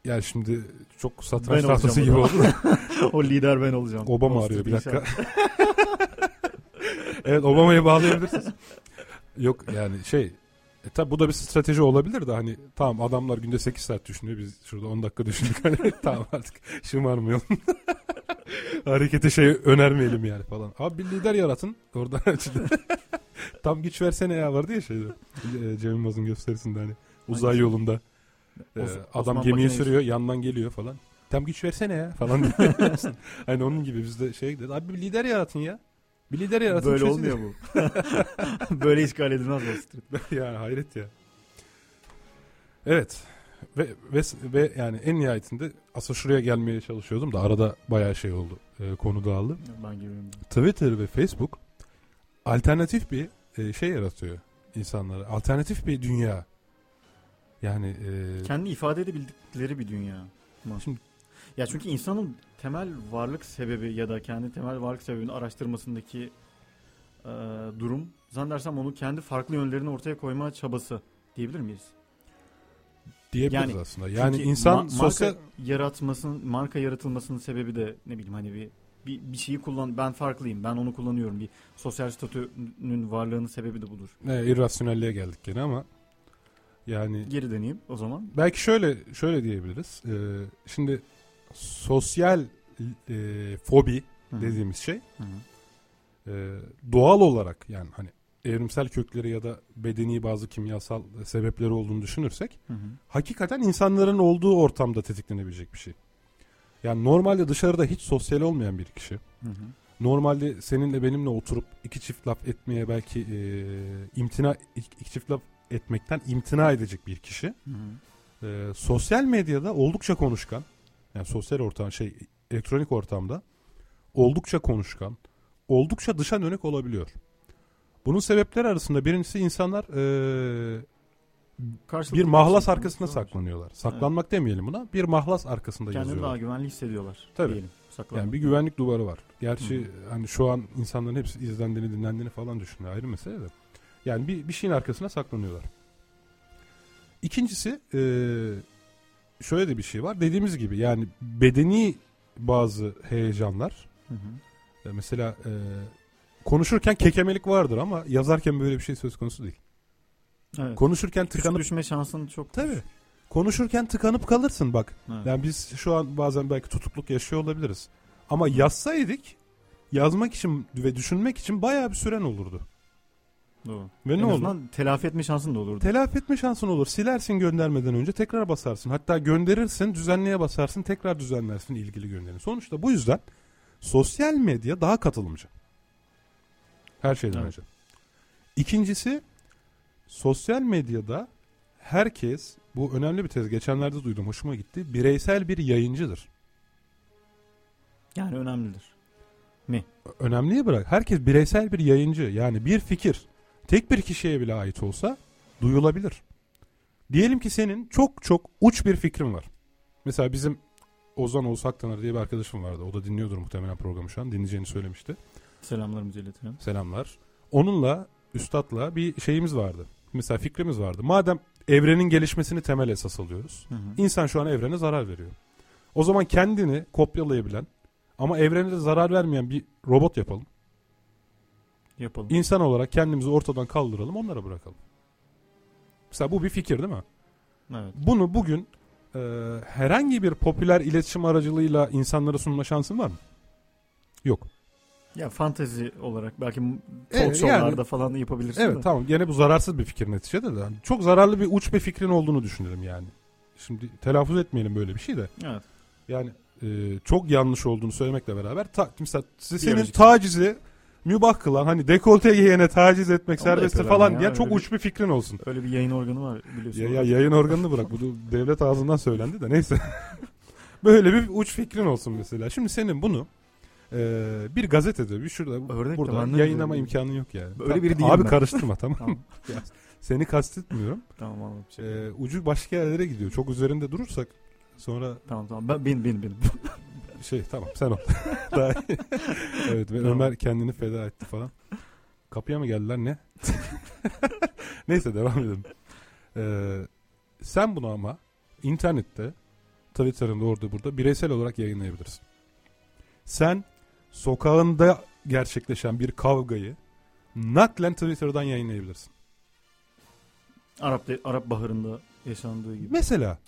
[SPEAKER 2] Yani şimdi çok
[SPEAKER 3] Ben
[SPEAKER 2] satranç
[SPEAKER 3] olacağım
[SPEAKER 2] tahtası gibi oldu.
[SPEAKER 3] o lider ben olacağım.
[SPEAKER 2] Obama
[SPEAKER 3] Wall
[SPEAKER 2] arıyor bir dakika. evet Obama'yı bağlayabilirsiniz. Yok yani şey e tabi bu da bir strateji olabilir de hani tamam adamlar günde 8 saat düşünüyor biz şurada 10 dakika düşündük hani tamam artık şımarmayalım. Harekete şey önermeyelim yani falan. Abi bir lider yaratın oradan açılır. Tam güç versene ya vardı ya şeyde. e, Cem Yılmaz'ın gösterisinde hani uzay
[SPEAKER 3] Hangisi?
[SPEAKER 2] yolunda. e,
[SPEAKER 3] Os-
[SPEAKER 2] adam
[SPEAKER 3] Makineyi-
[SPEAKER 2] sürüyor yandan geliyor falan. Tam güç versene ya falan hani onun gibi bizde şey dedi. Abi bir lider yaratın ya. Bir lider yaratın.
[SPEAKER 3] Böyle olmuyor bu. Böyle işgal edilmez Wall Street.
[SPEAKER 2] yani hayret ya. Evet. Ve, ve, ve yani en nihayetinde asıl şuraya gelmeye çalışıyordum da arada bayağı şey oldu. E, konu dağıldı.
[SPEAKER 3] Ben giriyorum.
[SPEAKER 2] Twitter ve Facebook alternatif bir e, şey yaratıyor insanlara. Alternatif bir dünya. Yani e,
[SPEAKER 3] Kendi ifade edebildikleri bir dünya.
[SPEAKER 2] Şimdi-
[SPEAKER 3] ya çünkü insanın temel varlık sebebi ya da kendi temel varlık sebebini araştırmasındaki e, durum zannedersem onu kendi farklı yönlerini ortaya koyma çabası diyebilir miyiz?
[SPEAKER 2] diyebiliriz
[SPEAKER 3] Yani-
[SPEAKER 2] aslında. Yani
[SPEAKER 3] Çünkü
[SPEAKER 2] insan
[SPEAKER 3] ma-
[SPEAKER 2] sosyal
[SPEAKER 3] marka yaratmasının marka yaratılmasının sebebi de ne bileyim hani bir bir, bir şeyi kullan ben farklıyım ben onu kullanıyorum bir sosyal statünün varlığının sebebi de budur.
[SPEAKER 2] e, irrasyonelliğe geldik gene ama yani
[SPEAKER 3] Geri döneyim o zaman.
[SPEAKER 2] belki şöyle şöyle diyebiliriz. E, şimdi sosyal e, fobi
[SPEAKER 3] Hı hı.
[SPEAKER 2] dediğimiz şey e, doğal olarak yani hani evrimsel kökleri ya da bedeni bazı kimyasal sebepleri olduğunu düşünürsek
[SPEAKER 3] Hı hı.
[SPEAKER 2] hakikaten insanların olduğu ortamda tetiklenebilecek bir şey. Yani normalde dışarıda hiç sosyal olmayan bir kişi
[SPEAKER 3] Hı hı.
[SPEAKER 2] normalde seninle benimle oturup iki çift laf etmeye belki e, imtina iki, iki çift laf etmekten imtina edecek bir kişi
[SPEAKER 3] Hı hı.
[SPEAKER 2] e, sosyal medyada oldukça konuşkan yani sosyal ortam şey elektronik ortamda oldukça konuşkan oldukça dışa dönük olabiliyor. Bunun sebepleri arasında birincisi insanlar e,
[SPEAKER 3] Karşılıklı
[SPEAKER 2] bir mahlas
[SPEAKER 3] var.
[SPEAKER 2] saklanıyorlar. Saklanmak demeyelim buna. Bir mahlas arkasında
[SPEAKER 3] Kendini
[SPEAKER 2] yazıyorlar.
[SPEAKER 3] daha güvenli hissediyorlar.
[SPEAKER 2] Tabii.
[SPEAKER 3] Diyelim. Saklanmak.
[SPEAKER 2] Yani bir güvenlik duvarı var. Gerçi
[SPEAKER 3] Hı.
[SPEAKER 2] hani şu an insanların hepsi izlendiğini dinlendiğini falan düşünüyor ayrı mesele de. Yani bir, bir şeyin arkasına saklanıyorlar. İkincisi eee, şöyle de bir şey var. Dediğimiz gibi yani bedeni bazı heyecanlar
[SPEAKER 3] Hı hı.
[SPEAKER 2] e, mesela eee, konuşurken kekemelik vardır ama yazarken böyle bir şey söz konusu değil.
[SPEAKER 3] Evet.
[SPEAKER 2] Konuşurken
[SPEAKER 3] Küçük
[SPEAKER 2] tıkanıp
[SPEAKER 3] düşme şansın çok
[SPEAKER 2] tabii. Konuşurken tıkanıp kalırsın bak.
[SPEAKER 3] Evet.
[SPEAKER 2] Yani biz şu an bazen belki tutukluk yaşıyor olabiliriz. Ama yazsaydık yazmak için ve düşünmek için bayağı bir süren olurdu.
[SPEAKER 3] Doğru.
[SPEAKER 2] Ve
[SPEAKER 3] en
[SPEAKER 2] ne olur?
[SPEAKER 3] telafi etme şansın da olurdu.
[SPEAKER 2] Telafi etme şansın olur. Silersin göndermeden önce tekrar basarsın. Hatta gönderirsin düzenleye basarsın tekrar düzenlersin ilgili gönderin. Sonuçta bu yüzden sosyal medya daha katılımcı. Her şeyden
[SPEAKER 3] Evet.
[SPEAKER 2] önce. İkincisi sosyal medyada herkes bu önemli bir tez geçenlerde duydum hoşuma gitti. Bireysel bir yayıncıdır.
[SPEAKER 3] yani önemlidir.
[SPEAKER 2] önemliyi bırak. Herkes bireysel bir yayıncı. Yani bir fikir tek bir kişiye bile ait olsa duyulabilir. Diyelim ki senin çok çok uç bir fikrin var. Mesela bizim Ozan Oğuz Aktaner diye bir arkadaşım vardı. O da dinliyordur muhtemelen programı şu an. Dinleyeceğini söylemişti.
[SPEAKER 3] Selamlarımızı iletelim.
[SPEAKER 2] Selamlar. Onunla, üstadla bir şeyimiz vardı. Mesela fikrimiz vardı. Madem evrenin gelişmesini temel esas alıyoruz.
[SPEAKER 3] Hı hı.
[SPEAKER 2] İnsan şu an evrene zarar veriyor. O zaman kendini kopyalayabilen ama evrene de zarar vermeyen bir robot yapalım.
[SPEAKER 3] Yapalım.
[SPEAKER 2] İnsan olarak kendimizi ortadan kaldıralım onlara bırakalım. Mesela bu bir fikir değil mi?
[SPEAKER 3] Evet.
[SPEAKER 2] Bunu bugün e, herhangi bir popüler iletişim aracılığıyla insanlara sunma şansın var mı? Yok.
[SPEAKER 3] Ya fantezi olarak belki
[SPEAKER 2] Evet,
[SPEAKER 3] show'larda
[SPEAKER 2] yani-
[SPEAKER 3] falan yapabilirsin
[SPEAKER 2] Evet
[SPEAKER 3] de.
[SPEAKER 2] tamam gene bu zararsız bir fikir neticede de. Yani çok zararlı bir uç bir fikrin olduğunu düşünürüm yani. Şimdi telaffuz etmeyelim böyle bir şey de.
[SPEAKER 3] Evet.
[SPEAKER 2] Yani e, çok yanlış olduğunu söylemekle beraber ta, mesela senin
[SPEAKER 3] Biyolojik.
[SPEAKER 2] tacizi mübah kılan hani dekolte giyene taciz etmek
[SPEAKER 3] Onu
[SPEAKER 2] serbesttir falan
[SPEAKER 3] ya,
[SPEAKER 2] diye çok
[SPEAKER 3] bir-
[SPEAKER 2] uç bir fikrin olsun.
[SPEAKER 3] Öyle bir yayın organı var biliyorsun.
[SPEAKER 2] Ya, ya yayın organını bırak. Bu devlet ağzından söylendi de neyse. Böyle bir uç fikrin olsun mesela. Şimdi senin bunu e, bir gazetede bir şurada
[SPEAKER 3] Örnek
[SPEAKER 2] burada yayınlama imkanın yok yani.
[SPEAKER 3] Öyle biri değilim
[SPEAKER 2] Abi
[SPEAKER 3] ben.
[SPEAKER 2] karıştırma tamam.
[SPEAKER 3] Tamam.
[SPEAKER 2] Seni kastetmiyorum.
[SPEAKER 3] tamam anladım. Şey.
[SPEAKER 2] E, ucu başka yerlere gidiyor. Çok üzerinde durursak sonra
[SPEAKER 3] Tamam tamam. Ben benim benim benim.
[SPEAKER 2] Şey tamam sen ol. Evet ve
[SPEAKER 3] Tamam.
[SPEAKER 2] Ömer kendini feda etti falan. Kapıya mı geldiler ne? Neyse devam edelim. Ee, sen bunu ama internette Twitter'ında orada burada bireysel olarak yayınlayabilirsin. Sen sokağında gerçekleşen bir kavgayı naklen Twitter'dan yayınlayabilirsin.
[SPEAKER 3] Arap de- Arap Baharı'nda yaşandığı gibi.
[SPEAKER 2] Mesela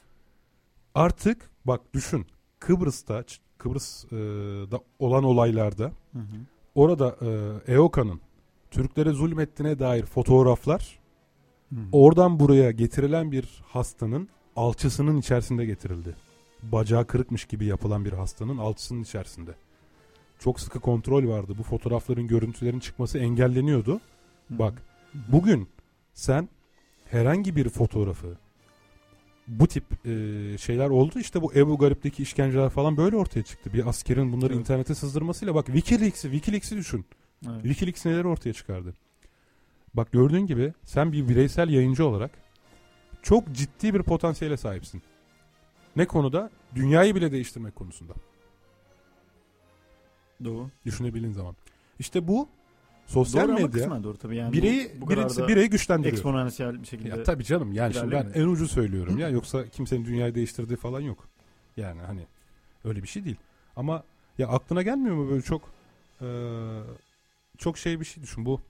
[SPEAKER 2] artık bak düşün Kıbrıs'ta Kıbrıs'da olan olaylarda
[SPEAKER 3] Hı hı.
[SPEAKER 2] orada e, EOKA'nın Türklere zulmettiğine dair fotoğraflar
[SPEAKER 3] Hı.
[SPEAKER 2] oradan buraya getirilen bir hastanın alçısının içerisinde getirildi. Bacağı kırıkmış gibi yapılan bir hastanın alçısının içerisinde. Çok sıkı kontrol vardı. Bu fotoğrafların görüntülerin çıkması engelleniyordu.
[SPEAKER 3] Hı.
[SPEAKER 2] Bak bugün sen herhangi bir fotoğrafı bu tip e, şeyler oldu. İşte bu Ebu Garip'teki işkenceler falan böyle ortaya çıktı. Bir askerin bunları
[SPEAKER 3] Evet.
[SPEAKER 2] internete sızdırmasıyla bak Wikileaks'i Wikileaks'i düşün.
[SPEAKER 3] Evet.
[SPEAKER 2] Wikileaks neleri ortaya çıkardı. Bak gördüğün gibi sen bir bireysel yayıncı olarak çok ciddi bir potansiyele sahipsin. Ne konuda? Dünyayı bile değiştirmek konusunda.
[SPEAKER 3] Doğru.
[SPEAKER 2] Düşünebildiğin zaman. İşte bu sosyal
[SPEAKER 3] doğru ama
[SPEAKER 2] medya
[SPEAKER 3] kısmen doğru tabii yani.
[SPEAKER 2] bireyi,
[SPEAKER 3] bu, bu kadar
[SPEAKER 2] birincisi
[SPEAKER 3] da
[SPEAKER 2] bireyi güçlendiriyor.
[SPEAKER 3] eksponansiyel bir şekilde.
[SPEAKER 2] Ya tabii canım yani şimdi ben en ucu söylüyorum ya yoksa kimsenin dünyayı değiştirdiği falan yok. Yani hani öyle bir şey değil. Ama ya aklına gelmiyor mu böyle çok eee, çok şey bir şey düşün bu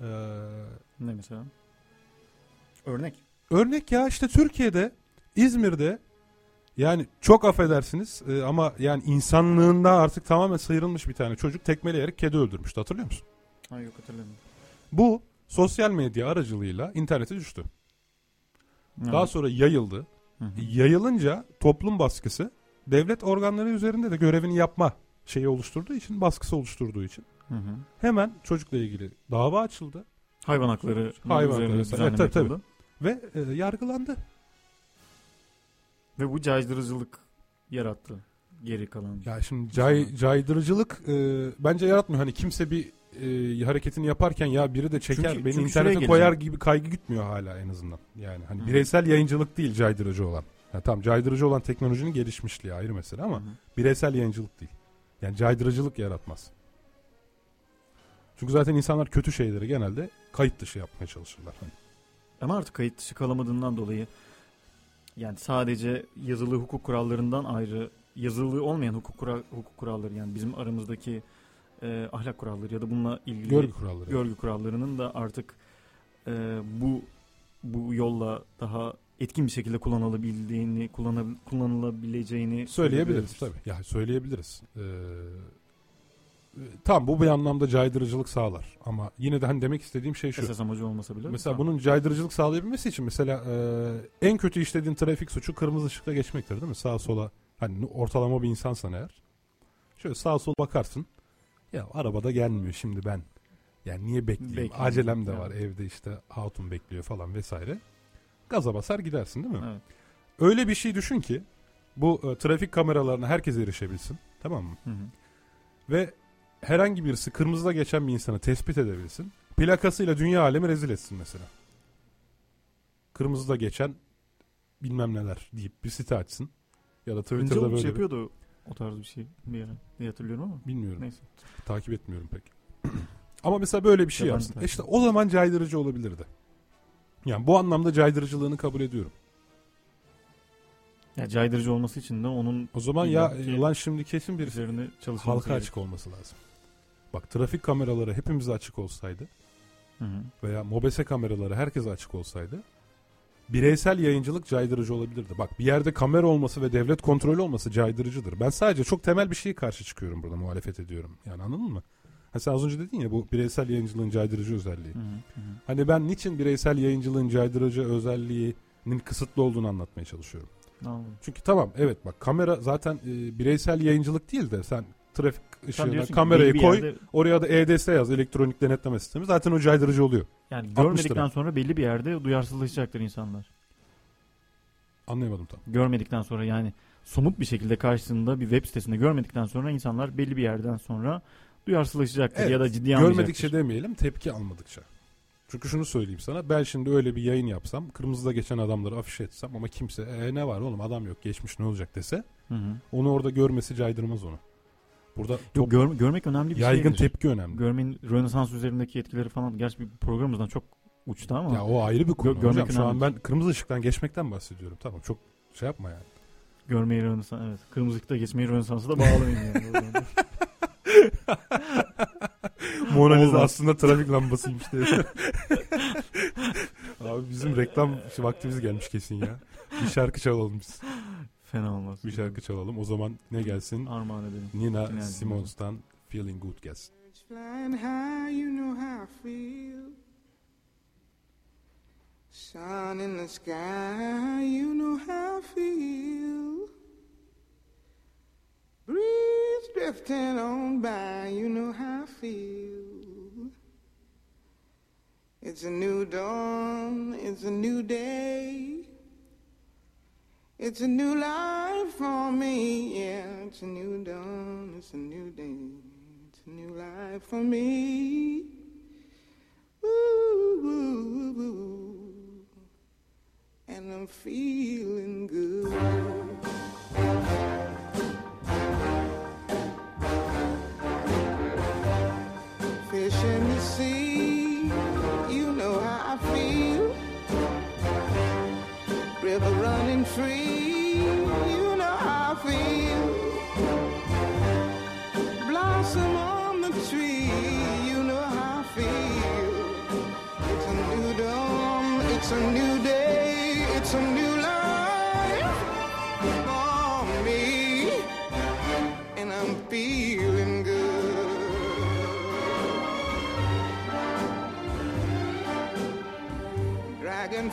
[SPEAKER 2] eee,
[SPEAKER 3] Ne mesela? Örnek.
[SPEAKER 2] örnek ya işte Türkiye'de İzmir'de yani çok affedersiniz e, ama yani insanlığında artık tamamen sıyrılmış bir tane çocuk tekmeleyerek kedi öldürmüştü hatırlıyor musun?
[SPEAKER 3] Ay yok hatırlamıyorum.
[SPEAKER 2] Bu sosyal medya aracılığıyla internete düştü. Daha
[SPEAKER 3] Evet.
[SPEAKER 2] sonra yayıldı.
[SPEAKER 3] Hı hı.
[SPEAKER 2] yayılınca toplum baskısı devlet organları üzerinde de görevini yapma şeyi oluşturduğu için baskısı oluşturduğu için
[SPEAKER 3] Hı hı.
[SPEAKER 2] hemen çocukla ilgili dava açıldı
[SPEAKER 3] Hayvan hakları
[SPEAKER 2] Hayvan
[SPEAKER 3] üzerine
[SPEAKER 2] hakları. Evet, tabii, tabii. ve e, yargılandı.
[SPEAKER 3] Ve bu caydırıcılık yarattı geri kalan.
[SPEAKER 2] Ya şimdi cay, caydırıcılık e, bence yaratmıyor. Hani kimse bir e, hareketini yaparken ya biri de çeker
[SPEAKER 3] Çünkü-
[SPEAKER 2] beni
[SPEAKER 3] çünkü
[SPEAKER 2] internete koyar gibi kaygı gütmüyor hala en azından. Yani hani
[SPEAKER 3] Hı.
[SPEAKER 2] bireysel yayıncılık değil caydırıcı olan. Ha, tamam caydırıcı olan teknolojinin gelişmişliği ayrı mesele ama
[SPEAKER 3] hı.
[SPEAKER 2] bireysel yayıncılık değil. Yani caydırıcılık yaratmaz. Çünkü zaten insanlar kötü şeyleri genelde kayıt dışı yapmaya çalışırlar. Hani
[SPEAKER 3] Ama artık kayıt dışı kalamadığından dolayı yani sadece yazılı hukuk kurallarından ayrı yazılı olmayan hukuk, kura- hukuk kuralları yani bizim aramızdaki e, ahlak kuralları ya da bununla ilgili
[SPEAKER 2] görgü kuralları.
[SPEAKER 3] görgü kurallarının da artık e, bu bu yolla daha etkin bir şekilde kullanılabildiğini, kullanab- kullanılabileceğini
[SPEAKER 2] Söyleyebiliriz tabii. Ya söyleyebiliriz. Ee, tam bu bir anlamda caydırıcılık sağlar. Ama yine de hani demek istediğim şey şu.
[SPEAKER 3] Esas amacı olmasa bile.
[SPEAKER 2] Mesela
[SPEAKER 3] Tamam.
[SPEAKER 2] bunun caydırıcılık sağlayabilmesi için mesela e, en kötü işlediğin trafik suçu kırmızı ışıkta geçmektir değil mi? Sağa sola hani ortalama bir insansan eğer. Şöyle sağa sola bakarsın. Ya arabada gelmiyor şimdi ben. Yani niye bekleyeyim?
[SPEAKER 3] Bekleyeyim.
[SPEAKER 2] Acelem de var evde işte hatun bekliyor falan vesaire. Gaza basar gidersin değil mi?
[SPEAKER 3] Evet.
[SPEAKER 2] Öyle bir şey düşün ki bu e, trafik kameralarına herkes erişebilsin. Tamam mı?
[SPEAKER 3] Hı hı.
[SPEAKER 2] Ve herhangi birisi kırmızıda geçen bir insanı tespit edebilsin. Plakasıyla dünya alemi rezil etsin mesela. Kırmızıda geçen bilmem neler deyip bir site açsın. Ya da
[SPEAKER 3] Önce
[SPEAKER 2] Twitter'da
[SPEAKER 3] o
[SPEAKER 2] böyle
[SPEAKER 3] şey yapıyordu o tarz bir şey bir ara diye hatırlıyorum ama.
[SPEAKER 2] bilmiyorum.
[SPEAKER 3] Neyse.
[SPEAKER 2] Takip etmiyorum pek. Ama mesela böyle bir şey
[SPEAKER 3] Ya ben de
[SPEAKER 2] yapsın.
[SPEAKER 3] takip
[SPEAKER 2] İşte o zaman caydırıcı olabilirdi. Yani bu anlamda caydırıcılığını kabul ediyorum.
[SPEAKER 3] Ya caydırıcı olması için de onun
[SPEAKER 2] O zaman ya
[SPEAKER 3] ki
[SPEAKER 2] lan şimdi kesin bir
[SPEAKER 3] üzerine çalışılması
[SPEAKER 2] halka
[SPEAKER 3] gerek.
[SPEAKER 2] açık olması lazım. Bak trafik kameraları hepimize açık olsaydı
[SPEAKER 3] Hı hı.
[SPEAKER 2] veya mobese kameraları herkese açık olsaydı bireysel yayıncılık caydırıcı olabilirdi. Bak bir yerde kamera olması ve devlet kontrolü olması caydırıcıdır. Ben sadece çok temel bir şeye karşı çıkıyorum burada muhalefet ediyorum. Yani anladın mı? Ha sen az önce dedin ya bu bireysel yayıncılığın caydırıcı özelliği.
[SPEAKER 3] Hı hı.
[SPEAKER 2] Hani ben niçin bireysel yayıncılığın caydırıcı özelliğinin kısıtlı olduğunu anlatmaya çalışıyorum.
[SPEAKER 3] Anladım.
[SPEAKER 2] Çünkü tamam evet bak kamera zaten e, bireysel yayıncılık değil de sen trafik ışığına
[SPEAKER 3] ki
[SPEAKER 2] kamerayı koy.
[SPEAKER 3] yerde-
[SPEAKER 2] Oraya da EDS yaz. Elektronik denetleme sistemi. Zaten o caydırıcı oluyor.
[SPEAKER 3] yani
[SPEAKER 2] 60
[SPEAKER 3] görmedikten sonra belli bir yerde duyarsızlaşacaktır insanlar.
[SPEAKER 2] Anlayamadım tam.
[SPEAKER 3] Görmedikten sonra yani somut bir şekilde karşısında bir web sitesinde görmedikten sonra insanlar belli bir yerden sonra duyarsızlaşacaktır
[SPEAKER 2] Evet,
[SPEAKER 3] ya da ciddiye almayacaktır.
[SPEAKER 2] Görmedikçe demeyelim tepki almadıkça. Çünkü şunu söyleyeyim sana. Ben şimdi öyle bir yayın yapsam. Kırmızıda geçen adamları afişe etsem ama kimse e, ne var oğlum adam yok geçmiş ne olacak dese.
[SPEAKER 3] Hı hı.
[SPEAKER 2] Onu orada görmesi caydırmaz onu. Burada
[SPEAKER 3] Yok,
[SPEAKER 2] çok
[SPEAKER 3] gör- görmek önemli bir
[SPEAKER 2] yaygın
[SPEAKER 3] şeydir.
[SPEAKER 2] tepki önemli.
[SPEAKER 3] Görmenin Rönesans üzerindeki etkileri falan gerçi bir programımızdan çok uçtu ama
[SPEAKER 2] Ya o ayrı bir konu.
[SPEAKER 3] Gö- görmek
[SPEAKER 2] hocam. Şu an ben kırmızı ışıktan geçmekten bahsediyorum. Tamam çok şey yapma yani.
[SPEAKER 3] görmeyi Rönesans evet. Kırmızı ışıkta geçmeyi Rönesans'a da bağlamayın yani.
[SPEAKER 2] Mona Lisa aslında trafik lambasıymış diye. Abi bizim reklam vaktimiz gelmiş kesin ya. Bir şarkı çalalım biz.
[SPEAKER 3] Fena olmaz.
[SPEAKER 2] Bir şarkı çalalım. O zaman ne gelsin?
[SPEAKER 3] Armağan edelim.
[SPEAKER 2] Nina
[SPEAKER 3] Dinleyelim.
[SPEAKER 2] Simons'tan Feeling Good gelsin.
[SPEAKER 4] Flying high, you know how I feel. Sun in the sky, you know how I feel. Breeze drifting on by, you know how I feel. It's a new dawn, it's a new day. It's a new life for me, yeah. It's a new dawn, it's a new day. It's a new life for me. Ooh, ooh, ooh. And I'm feeling good.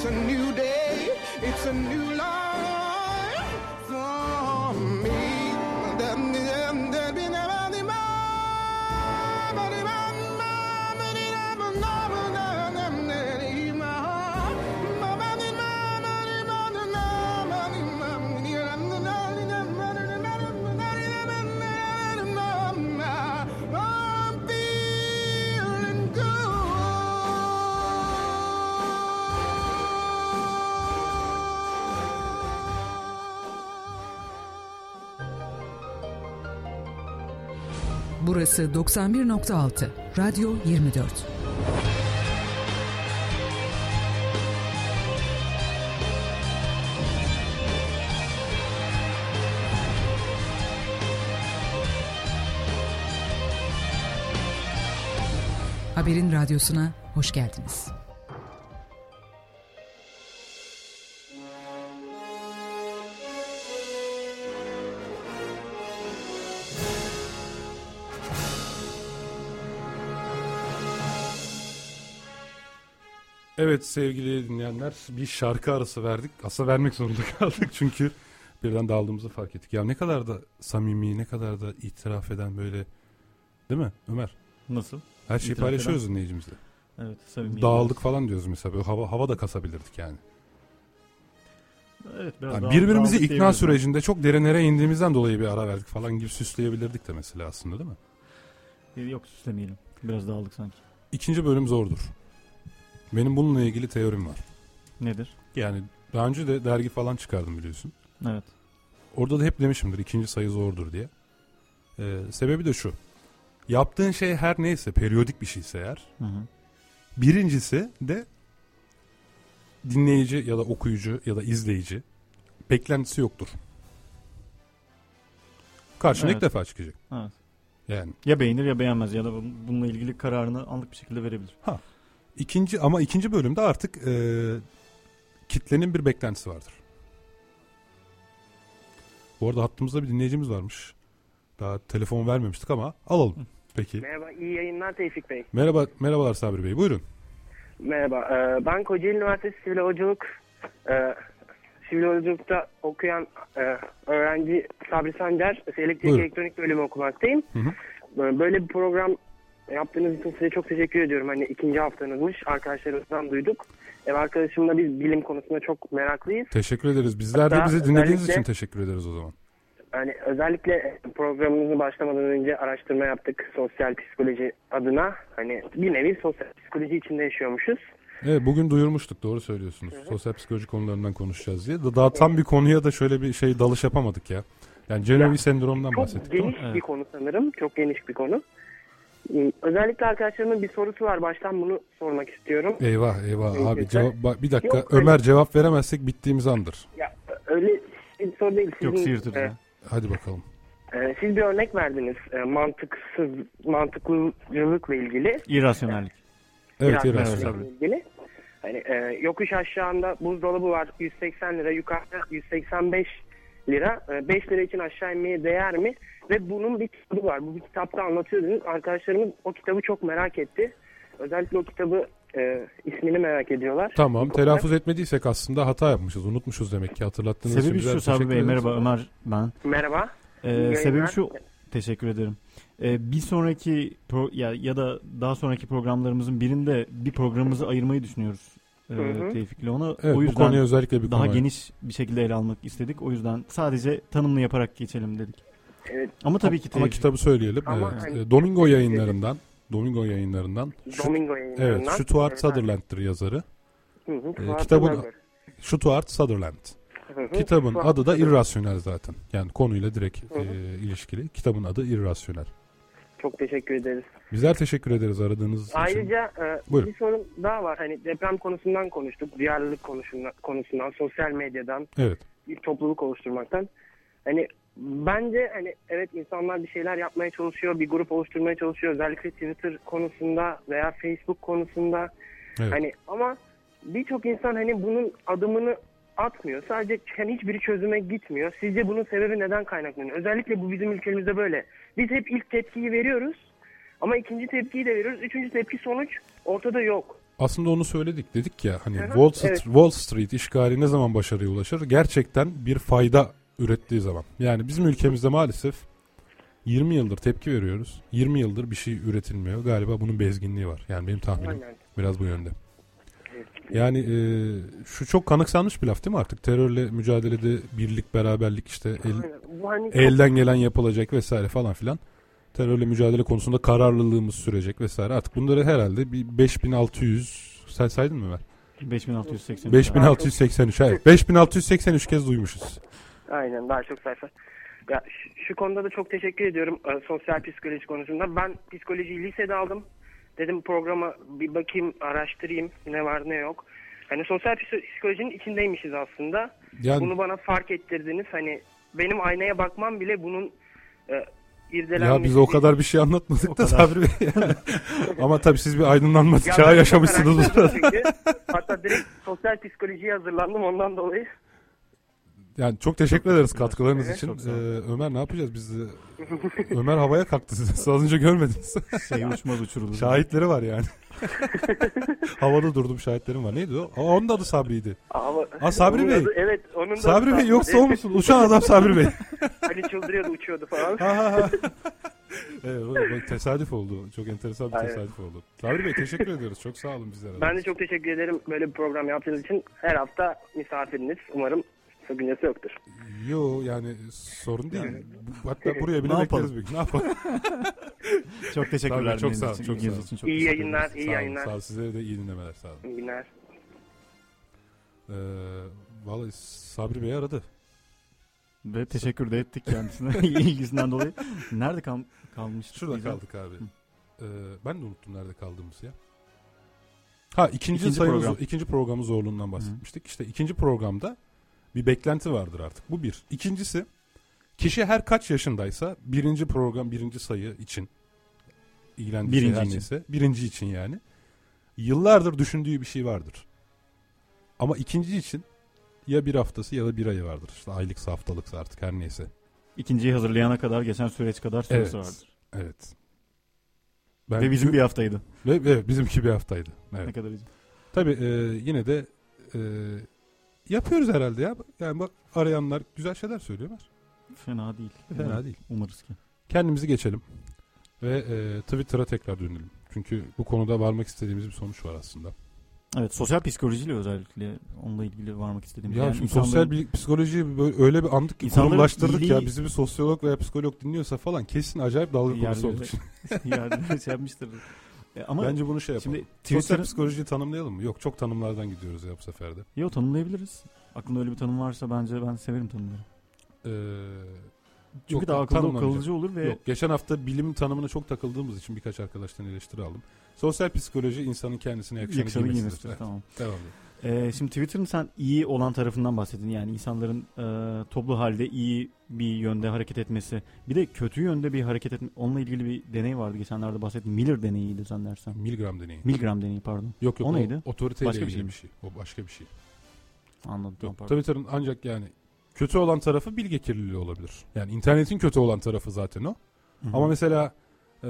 [SPEAKER 4] it's a new day, it's a new life
[SPEAKER 1] Burası 91.6 Radyo 24. Haberin radyosuna hoş geldiniz.
[SPEAKER 2] Evet sevgili dinleyenler bir şarkı arası verdik. Aslında vermek zorunda kaldık çünkü birden daldığımızı fark ettik. Ya ne kadar da samimi, ne kadar da itiraf eden böyle değil mi Ömer?
[SPEAKER 3] Nasıl?
[SPEAKER 2] Her şeyi
[SPEAKER 3] İtiraf
[SPEAKER 2] paylaşıyoruz
[SPEAKER 3] eden.
[SPEAKER 2] dinleyicimizle.
[SPEAKER 3] Evet. samimi
[SPEAKER 2] Dağıldık falan diyoruz mesela. Böyle hava, hava da kasabilirdik yani.
[SPEAKER 3] Evet, biraz
[SPEAKER 2] Yani
[SPEAKER 3] daha-
[SPEAKER 2] birbirimizi
[SPEAKER 3] dağıldık
[SPEAKER 2] ikna
[SPEAKER 3] diyebiliriz.
[SPEAKER 2] sürecinde çok derinlere indiğimizden dolayı bir ara verdik falan gibi süsleyebilirdik de mesela aslında değil mi?
[SPEAKER 3] Ee, Yok süslemeyelim. Biraz dağıldık sanki.
[SPEAKER 2] İkinci bölüm zordur. Benim bununla ilgili teorim var.
[SPEAKER 3] Nedir?
[SPEAKER 2] Yani daha önce de dergi falan çıkardım biliyorsun.
[SPEAKER 3] Evet.
[SPEAKER 2] Orada da hep demişimdir ikinci sayı zordur diye. Ee, sebebi de şu. Yaptığın şey her neyse periyodik bir şeyse eğer.
[SPEAKER 3] Hı hı.
[SPEAKER 2] Birincisi de dinleyici ya da okuyucu ya da izleyici beklentisi yoktur. Karşına ilk
[SPEAKER 3] Evet.
[SPEAKER 2] defa çıkacak.
[SPEAKER 3] Evet.
[SPEAKER 2] Yani
[SPEAKER 3] Ya beğenir ya beğenmez ya da bun- bununla ilgili kararını anlık bir şekilde verebilir.
[SPEAKER 2] İkinci ama ikinci bölümde artık e, kitlenin bir beklentisi vardır. Bu arada hattımızda bir dinleyicimiz varmış. Daha telefon vermemiştik ama alalım. Peki.
[SPEAKER 5] Merhaba, iyi yayınlar Tevfik Bey.
[SPEAKER 2] Merhaba, merhabalar Sabri Bey. Buyurun.
[SPEAKER 5] Merhaba, e, ben Kocaeli Üniversitesi Sivil Havacılık, e, Sivil Havacılıkta okuyan e, öğrenci Sabri Sancar, elektrik
[SPEAKER 2] Buyurun.
[SPEAKER 5] elektronik bölümü okumaktayım.
[SPEAKER 2] Hı hı.
[SPEAKER 5] Böyle bir program yaptığınız için size çok teşekkür ediyorum. Hani ikinci haftanızmış, arkadaşlarımızdan duyduk. Ev arkadaşımla biz bilim konusunda çok meraklıyız.
[SPEAKER 2] Teşekkür ederiz. Bizler de
[SPEAKER 5] Hatta
[SPEAKER 2] bizi dinlediğiniz için teşekkür ederiz o zaman.
[SPEAKER 5] Hani özellikle programımızı başlamadan önce araştırma yaptık sosyal psikoloji adına. Hani bir nevi sosyal psikoloji içinde yaşıyormuşuz.
[SPEAKER 2] Evet bugün duyurmuştuk doğru söylüyorsunuz. Sosyal psikoloji konularından konuşacağız diye. Da- Daha tam bir konuya da şöyle bir şey dalış yapamadık ya. Yani Cenevi
[SPEAKER 5] Ya,
[SPEAKER 2] sendromdan
[SPEAKER 5] Çok
[SPEAKER 2] bahsettik ama.
[SPEAKER 5] geniş
[SPEAKER 3] Evet.
[SPEAKER 5] bir konu sanırım. Çok geniş bir konu. Ee, Özellikle arkadaşlarımın bir sorusu var. Baştan bunu sormak istiyorum.
[SPEAKER 2] Eyvah eyvah
[SPEAKER 5] Peki,
[SPEAKER 2] abi cevap, bir dakika
[SPEAKER 5] Yok, öyle-
[SPEAKER 2] Ömer cevap veremezsek bittiğimiz andır.
[SPEAKER 5] Ya öyle bir soru değil. Sizin,
[SPEAKER 3] Yok sıyırtırız
[SPEAKER 5] e,
[SPEAKER 3] ya.
[SPEAKER 2] Hadi bakalım.
[SPEAKER 5] e, siz bir örnek verdiniz. E, mantıksız, mantıklılıkla ilgili.
[SPEAKER 3] İrrasyonellik.
[SPEAKER 2] Evet
[SPEAKER 5] Biraz
[SPEAKER 2] irrasyonel.
[SPEAKER 3] Sabri.
[SPEAKER 5] ilgili. Hani e, yokuş aşağında buzdolabı var 180 lira, yukarıda 185 lira. E, 5 lira için aşağı inmeye değer mi? Ve bunun bir kitabı var. Bu bir kitapta anlatıyordunuz. Arkadaşlarımız o kitabı çok merak etti. Özellikle o kitabı e, ismini merak ediyorlar.
[SPEAKER 2] Tamam telaffuz etmediysek aslında hata yapmışız. Unutmuşuz demek ki hatırlattığınız için.
[SPEAKER 3] Sebebi şu Sabri
[SPEAKER 2] teşekkür
[SPEAKER 3] Bey merhaba Ömer ben.
[SPEAKER 5] Merhaba.
[SPEAKER 3] Ee, sebebi şu teşekkür ederim. Ee, bir sonraki pro, ya ya da daha sonraki programlarımızın birinde bir programımızı ayırmayı düşünüyoruz. Ee,
[SPEAKER 5] hı.
[SPEAKER 3] Tevfik'le ona.
[SPEAKER 2] Evet
[SPEAKER 3] o
[SPEAKER 2] bu
[SPEAKER 3] yüzden
[SPEAKER 2] konuya özellikle bir
[SPEAKER 3] daha
[SPEAKER 2] konu.
[SPEAKER 3] geniş bir şekilde ele almak istedik. O yüzden sadece tanımlı yaparak geçelim dedik.
[SPEAKER 5] Evet,
[SPEAKER 3] Ama tabii ki
[SPEAKER 2] Ama
[SPEAKER 3] Tevfik.
[SPEAKER 2] kitabı söyleyelim.
[SPEAKER 5] Ama
[SPEAKER 2] Evet.
[SPEAKER 5] hani-
[SPEAKER 2] E, Domingo yayınlarından Domingo yayınlarından
[SPEAKER 5] Domingo yayınlarından.
[SPEAKER 2] evet, Stuart
[SPEAKER 5] Evet,
[SPEAKER 2] Sutherland'dır yazarı.
[SPEAKER 5] Hı hı,
[SPEAKER 2] Ee,
[SPEAKER 5] Stuart
[SPEAKER 2] kitabın-
[SPEAKER 5] Sutherland.
[SPEAKER 2] Stuart Sutherland.
[SPEAKER 5] Hı hı,
[SPEAKER 2] Kitabın
[SPEAKER 5] Stuart
[SPEAKER 2] adı da irrasyonel zaten. Yani konuyla direkt
[SPEAKER 5] Hı hı.
[SPEAKER 2] e, ilişkili. Kitabın adı irrasyonel.
[SPEAKER 5] Çok teşekkür ederiz.
[SPEAKER 2] Bizler teşekkür ederiz aradığınız için.
[SPEAKER 5] Ayrıca e,
[SPEAKER 2] Buyurun.
[SPEAKER 5] bir sorun daha var. Hani deprem konusundan konuştuk. Duyarlılık konusundan, konusundan sosyal medyadan,
[SPEAKER 2] Evet.
[SPEAKER 5] bir topluluk oluşturmaktan. Hani bence hani evet insanlar bir şeyler yapmaya çalışıyor, bir grup oluşturmaya çalışıyor. Özellikle Twitter konusunda veya Facebook konusunda.
[SPEAKER 2] Evet.
[SPEAKER 5] Hani ama birçok insan hani bunun adımını atmıyor. Sadece hani hiçbiri çözüme gitmiyor. Sizce bunun sebebi neden kaynaklanıyor? Özellikle bu bizim ülkemizde böyle. Biz hep ilk tepkiyi veriyoruz. Ama ikinci tepkiyi de veriyoruz. Üçüncü tepki sonuç ortada yok.
[SPEAKER 2] Aslında onu söyledik. Dedik ya hani
[SPEAKER 5] hı,
[SPEAKER 2] Wall, Street,
[SPEAKER 5] evet.
[SPEAKER 2] Wall Street işgali ne zaman başarıya ulaşır? Gerçekten bir fayda ürettiği zaman. Yani bizim ülkemizde maalesef 20 yıldır tepki veriyoruz. 20 yıldır bir şey üretilmiyor. Galiba bunun bezginliği var. Yani benim tahminim
[SPEAKER 5] Aynen.
[SPEAKER 2] biraz bu yönde. Yani e, şu çok kanıksanmış bir laf değil mi artık? Terörle mücadelede birlik, beraberlik işte el,
[SPEAKER 5] hani çok-
[SPEAKER 2] elden gelen yapılacak vesaire falan filan. Terörle mücadele konusunda kararlılığımız sürecek vesaire. Artık bunları herhalde bir 5600 sen saydın mı Ömer?
[SPEAKER 3] 5680.
[SPEAKER 2] 5683 evet. 5683 kez duymuşuz.
[SPEAKER 5] Aynen daha çok sayfa. Ya şu, şu konuda da çok teşekkür ediyorum e, sosyal psikoloji konusunda. Ben psikolojiyi lisede aldım. Dedim programa bir bakayım, araştırayım ne var ne yok. Hani sosyal psiko- psikolojinin içindeymişiz aslında.
[SPEAKER 2] Yani
[SPEAKER 5] Bunu bana fark ettirdiniz. Hani benim aynaya bakmam bile bunun e, irdelenmesi.
[SPEAKER 2] ya biz o kadar bir şey anlatmadık
[SPEAKER 3] O
[SPEAKER 2] da. Sabri Bey. Ama tabii siz bir aydınlanma
[SPEAKER 5] Ya
[SPEAKER 2] çağı yaşamışsınız.
[SPEAKER 5] Hatta direkt sosyal psikolojiye hazırlandım ondan dolayı.
[SPEAKER 2] Yani çok teşekkür ederiz katkılarınız için. Ee. Ömer ne yapacağız biz? de- Ömer havaya kalktı. Siz az önce görmediniz.
[SPEAKER 3] Şey uçmaz uçurulur.
[SPEAKER 2] Şahitleri var yani. Havada durdum şahitlerim var. Neydi o? Aa, onun da adı Sabri'ydi.
[SPEAKER 5] Ama,
[SPEAKER 2] Aa, Sabri
[SPEAKER 5] onun
[SPEAKER 2] Bey.
[SPEAKER 5] adı- evet onun da
[SPEAKER 2] Sabri Bey yoksa o musun? Uçan adam Sabri Bey.
[SPEAKER 5] Hani çıldırıyordu uçuyordu falan.
[SPEAKER 2] Ha, ha, ha. evet, tesadüf oldu. Çok enteresan bir
[SPEAKER 5] Aynen.
[SPEAKER 2] tesadüf oldu. Sabri Bey teşekkür ediyoruz. Çok sağ olun bizlere.
[SPEAKER 5] Ben de çok teşekkür ederim böyle bir program yaptığınız için. Her hafta misafiriniz. Umarım sakıncası yoktur.
[SPEAKER 2] Yo yani sorun değil. Hatta buraya bile
[SPEAKER 3] Ne
[SPEAKER 2] bekleriz
[SPEAKER 3] yapalım?
[SPEAKER 2] bir gün. Ne yapalım?
[SPEAKER 3] Çok teşekkürler.
[SPEAKER 2] Tabii, çok sağ ol,
[SPEAKER 3] için,
[SPEAKER 2] çok
[SPEAKER 3] ilginiz
[SPEAKER 2] sağ
[SPEAKER 3] çok
[SPEAKER 5] İyi yayınlar, iyi
[SPEAKER 2] sağ olun,
[SPEAKER 5] yayınlar.
[SPEAKER 2] sağ olun. Sizlere de iyi dinlemeler. Sağ olun.
[SPEAKER 5] İyi günler.
[SPEAKER 2] Ee, vallahi Sabri Bey aradı.
[SPEAKER 3] Ve teşekkür de ettik kendisine ilgisinden dolayı. Nerede kal kalmıştık?
[SPEAKER 2] Şurada
[SPEAKER 3] biz ya?
[SPEAKER 2] kaldık abi. Ee, ben de unuttum nerede kaldığımızı ya. Ha ikinci,
[SPEAKER 3] İkinci
[SPEAKER 2] sayımız,
[SPEAKER 3] program.
[SPEAKER 2] ikinci programın zorluğundan bahsetmiştik. İşte ikinci programda bir beklenti vardır artık. Bu bir. İkincisi kişi her kaç yaşındaysa birinci program birinci sayı için ilgilendiği
[SPEAKER 3] Birinci
[SPEAKER 2] her
[SPEAKER 3] için.
[SPEAKER 2] neyse birinci için yani yıllardır düşündüğü bir şey vardır. Ama ikinci için ya bir haftası ya da bir ayı vardır. İşte aylıksa haftalıksa artık her neyse.
[SPEAKER 3] İkinciyi hazırlayana kadar geçen süreç kadar süresi
[SPEAKER 2] Evet.
[SPEAKER 3] vardır.
[SPEAKER 2] Evet. Ben
[SPEAKER 3] Ve bizim bir haftaydı.
[SPEAKER 2] ve, evet, bizimki bir haftaydı. Evet.
[SPEAKER 3] Ne kadar iyi.
[SPEAKER 2] Tabii e, yine de e, yapıyoruz herhalde ya. Yani bak arayanlar güzel şeyler söylüyorlar.
[SPEAKER 3] Fena değil.
[SPEAKER 2] Fena
[SPEAKER 3] Umarım-
[SPEAKER 2] değil.
[SPEAKER 3] Umarız ki.
[SPEAKER 2] Kendimizi geçelim ve e, Twitter'a tekrar dönelim. Çünkü bu konuda varmak istediğimiz bir sonuç var aslında.
[SPEAKER 3] Evet sosyal psikolojiyle özellikle onunla ilgili varmak istediğimiz.
[SPEAKER 2] Ya
[SPEAKER 3] yani
[SPEAKER 2] şimdi sosyal bir psikolojiyi böyle öyle bir andık ki kurumlaştırdık ya.
[SPEAKER 3] iyiliği-
[SPEAKER 2] Bizi bir sosyolog veya psikolog dinliyorsa falan kesin acayip dalga konusu
[SPEAKER 3] Yerde-
[SPEAKER 2] olduk.
[SPEAKER 3] yani şey yapmıştır. E, ama
[SPEAKER 2] Bence bunu şey yapalım.
[SPEAKER 3] şimdi
[SPEAKER 2] Sosyal
[SPEAKER 3] Twitter'ın
[SPEAKER 2] psikolojiyi tanımlayalım mı? Yok çok tanımlardan gidiyoruz ya bu sefer de.
[SPEAKER 3] Yok tanımlayabiliriz. Aklında öyle bir tanım varsa bence ben severim tanımları.
[SPEAKER 2] Ee,
[SPEAKER 3] Çünkü daha akılda kalıcı olur ve
[SPEAKER 2] Yok, geçen hafta bilim tanımına çok takıldığımız için birkaç arkadaştan eleştiri aldım. Sosyal psikoloji insanın kendisine yakışanı, giymesidir. Evet,
[SPEAKER 3] Tamam.
[SPEAKER 2] Devam edelim.
[SPEAKER 3] Ee, şimdi Twitter'ın sen iyi olan tarafından bahsettin. Yani insanların e, toplu halde iyi bir yönde hareket etmesi. Bir de kötü yönde bir hareket etme. Onunla ilgili bir deney vardı geçenlerde bahsettim. Miller deneyiydi zannedersem.
[SPEAKER 2] Miligram deneyi.
[SPEAKER 3] Milgram deneyi pardon.
[SPEAKER 2] Yok yok
[SPEAKER 3] O
[SPEAKER 2] o,
[SPEAKER 3] neydi?
[SPEAKER 2] otoriteyle
[SPEAKER 3] Başka bir şey
[SPEAKER 2] bir şey. O başka bir şey.
[SPEAKER 3] Anladım.
[SPEAKER 2] Yok,
[SPEAKER 3] pardon.
[SPEAKER 2] Twitter'ın ancak yani kötü olan tarafı bilgi kirliliği olabilir. Yani internetin kötü olan tarafı zaten o.
[SPEAKER 3] Hı hı.
[SPEAKER 2] Ama mesela e,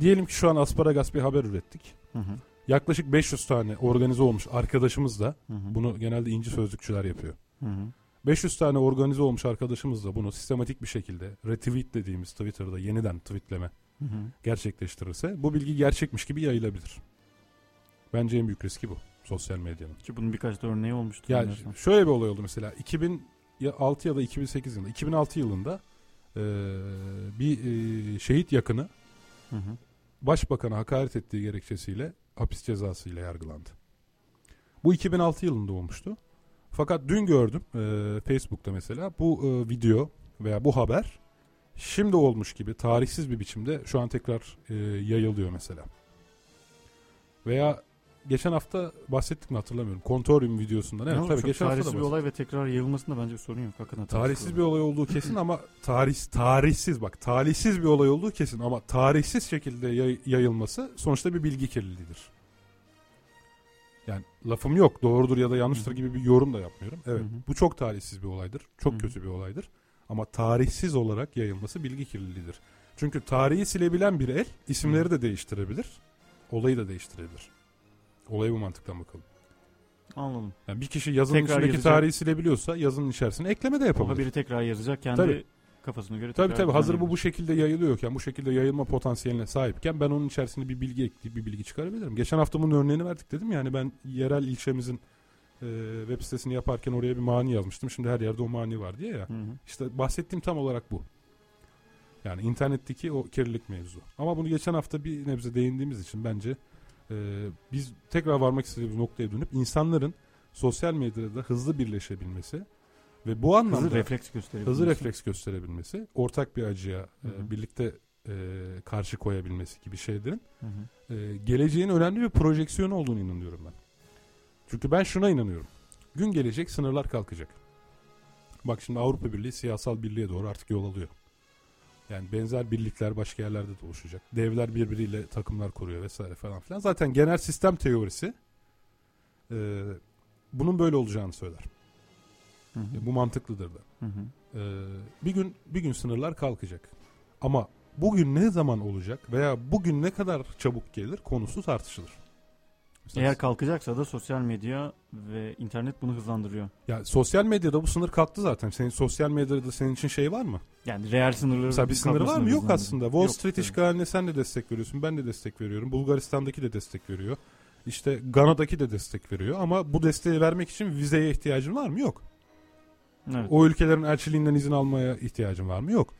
[SPEAKER 2] diyelim ki şu an asparagas bir haber ürettik.
[SPEAKER 3] Hı hı.
[SPEAKER 2] Yaklaşık 500 tane organize olmuş arkadaşımız da
[SPEAKER 3] Hı hı.
[SPEAKER 2] bunu genelde inci sözlükçüler yapıyor.
[SPEAKER 3] Hı hı.
[SPEAKER 2] 500 tane organize olmuş arkadaşımız da bunu sistematik bir şekilde retweet dediğimiz Twitter'da yeniden tweetleme
[SPEAKER 3] Hı hı.
[SPEAKER 2] gerçekleştirirse bu bilgi gerçekmiş gibi yayılabilir. Bence en büyük riski bu sosyal medyanın.
[SPEAKER 3] Ki bunun birkaç da örneği olmuştu.
[SPEAKER 2] Ya
[SPEAKER 3] zannedersem.
[SPEAKER 2] şöyle bir olay oldu mesela 2006 ya da 2008 yılında 2006 yılında eee, bir eee, şehit yakını
[SPEAKER 3] Hı hı.
[SPEAKER 2] başbakana hakaret ettiği gerekçesiyle hapis cezasıyla yargılandı. Bu 2006 yılında olmuştu. Fakat dün gördüm eee, Facebook'ta mesela bu eee, video veya bu haber şimdi olmuş gibi tarihsiz bir biçimde şu an tekrar eee, yayılıyor mesela. Veya geçen hafta bahsettik mi hatırlamıyorum. Kontorium videosundan. Evet tabii geçen hafta
[SPEAKER 3] tarihsiz bir
[SPEAKER 2] bahsettik.
[SPEAKER 3] olay ve tekrar yayılmasında bence bir sorun yok. Hakikaten
[SPEAKER 2] Tarihsiz bir olay olduğu kesin ama tarih tarihsiz bak tarihsiz bir olay olduğu kesin ama tarihsiz şekilde yay- yayılması sonuçta bir bilgi kirliliğidir. Yani lafım yok doğrudur ya da yanlıştır gibi bir yorum da yapmıyorum. Evet bu çok tarihsiz bir olaydır. Çok kötü bir olaydır. Ama tarihsiz olarak yayılması bilgi kirliliğidir. Çünkü tarihi silebilen bir el isimleri de değiştirebilir. Olayı da değiştirebilir. Olaya bu mantıktan bakalım.
[SPEAKER 3] Anladım.
[SPEAKER 2] Yani bir kişi yazının
[SPEAKER 3] Tekrar
[SPEAKER 2] içindeki
[SPEAKER 3] yazacak.
[SPEAKER 2] tarihi silebiliyorsa yazının içerisine ekleme de
[SPEAKER 3] O
[SPEAKER 2] yapabilir.
[SPEAKER 3] haberi tekrar yazacak. Kendi
[SPEAKER 2] Tabii.
[SPEAKER 3] kafasına göre
[SPEAKER 2] Tabii tabii hazır bu bu şekilde yayılıyorken bu şekilde yayılma potansiyeline sahipken ben onun içerisinde bir bilgi ekleyip bir bilgi çıkarabilirim. Geçen hafta bunun örneğini verdik dedim yani ben yerel ilçemizin e, web sitesini yaparken oraya bir mani yazmıştım. Şimdi her yerde o mani var diye ya.
[SPEAKER 3] Hı hı.
[SPEAKER 2] İşte bahsettiğim tam olarak bu. Yani internetteki o kirlilik mevzu. Ama bunu geçen hafta bir nebze değindiğimiz için bence e, biz tekrar varmak istediğimiz noktaya dönüp insanların sosyal medyada hızlı birleşebilmesi ve bu anlamda
[SPEAKER 3] Hızlı refleks gösterebilir.
[SPEAKER 2] hızlı refleks gösterebilmesi, ortak bir acıya
[SPEAKER 3] Hı
[SPEAKER 2] e, birlikte e, karşı koyabilmesi gibi şeylerin
[SPEAKER 3] Hı hı.
[SPEAKER 2] e, geleceğin önemli bir projeksiyonu olduğunu inanıyorum ben. Çünkü ben şuna inanıyorum. Gün gelecek sınırlar kalkacak. Bak şimdi Avrupa Birliği siyasal birliğe doğru artık yol alıyor. Yani benzer birlikler başka yerlerde de oluşacak. Devler birbiriyle takımlar kuruyor vesaire falan filan. Zaten genel sistem teorisi e, bunun böyle olacağını söyler.
[SPEAKER 3] Hı hı.
[SPEAKER 2] Bu mantıklıdır da.
[SPEAKER 3] Hı hı.
[SPEAKER 2] Ee, bir gün bir gün sınırlar kalkacak. Ama bugün ne zaman olacak veya bugün ne kadar çabuk gelir konusu tartışılır. Mesela-
[SPEAKER 3] Eğer kalkacaksa da sosyal medya ve internet bunu hızlandırıyor.
[SPEAKER 2] ya sosyal medyada bu sınır kalktı zaten. Senin sosyal medyada senin için şey var mı?
[SPEAKER 3] Yani real sınırları
[SPEAKER 2] Mesela bir sınırı var mı? Yok aslında. Wall
[SPEAKER 3] Yok,
[SPEAKER 2] Street işgaline sen de destek veriyorsun. Ben de destek veriyorum. Bulgaristan'daki de destek veriyor. İşte Gana'daki de destek veriyor. Ama bu desteği vermek için vizeye ihtiyacın var mı? Yok.
[SPEAKER 3] Evet.
[SPEAKER 2] O ülkelerin elçiliğinden izin almaya ihtiyacın var mı? Yok.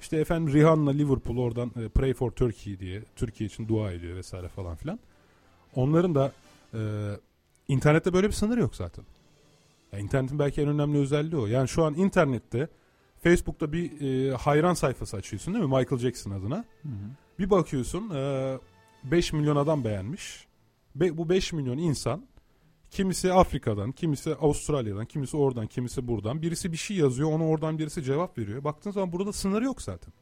[SPEAKER 2] İşte efendim Rihanna Liverpool oradan e, Pray for Turkey diye Türkiye için dua ediyor vesaire falan filan. Onların da e, internette böyle bir sınır yok zaten. Ya internetin belki en önemli özelliği o. Yani şu an internette Facebook'ta bir e, hayran sayfası açıyorsun değil mi? Michael Jackson adına.
[SPEAKER 3] Hı hı.
[SPEAKER 2] Bir bakıyorsun e, 5 milyon adam beğenmiş. Be- bu 5 milyon insan kimisi Afrika'dan, kimisi Avustralya'dan, kimisi oradan, kimisi buradan. Birisi bir şey yazıyor, ona oradan birisi cevap veriyor. Baktığın zaman burada sınır yok zaten.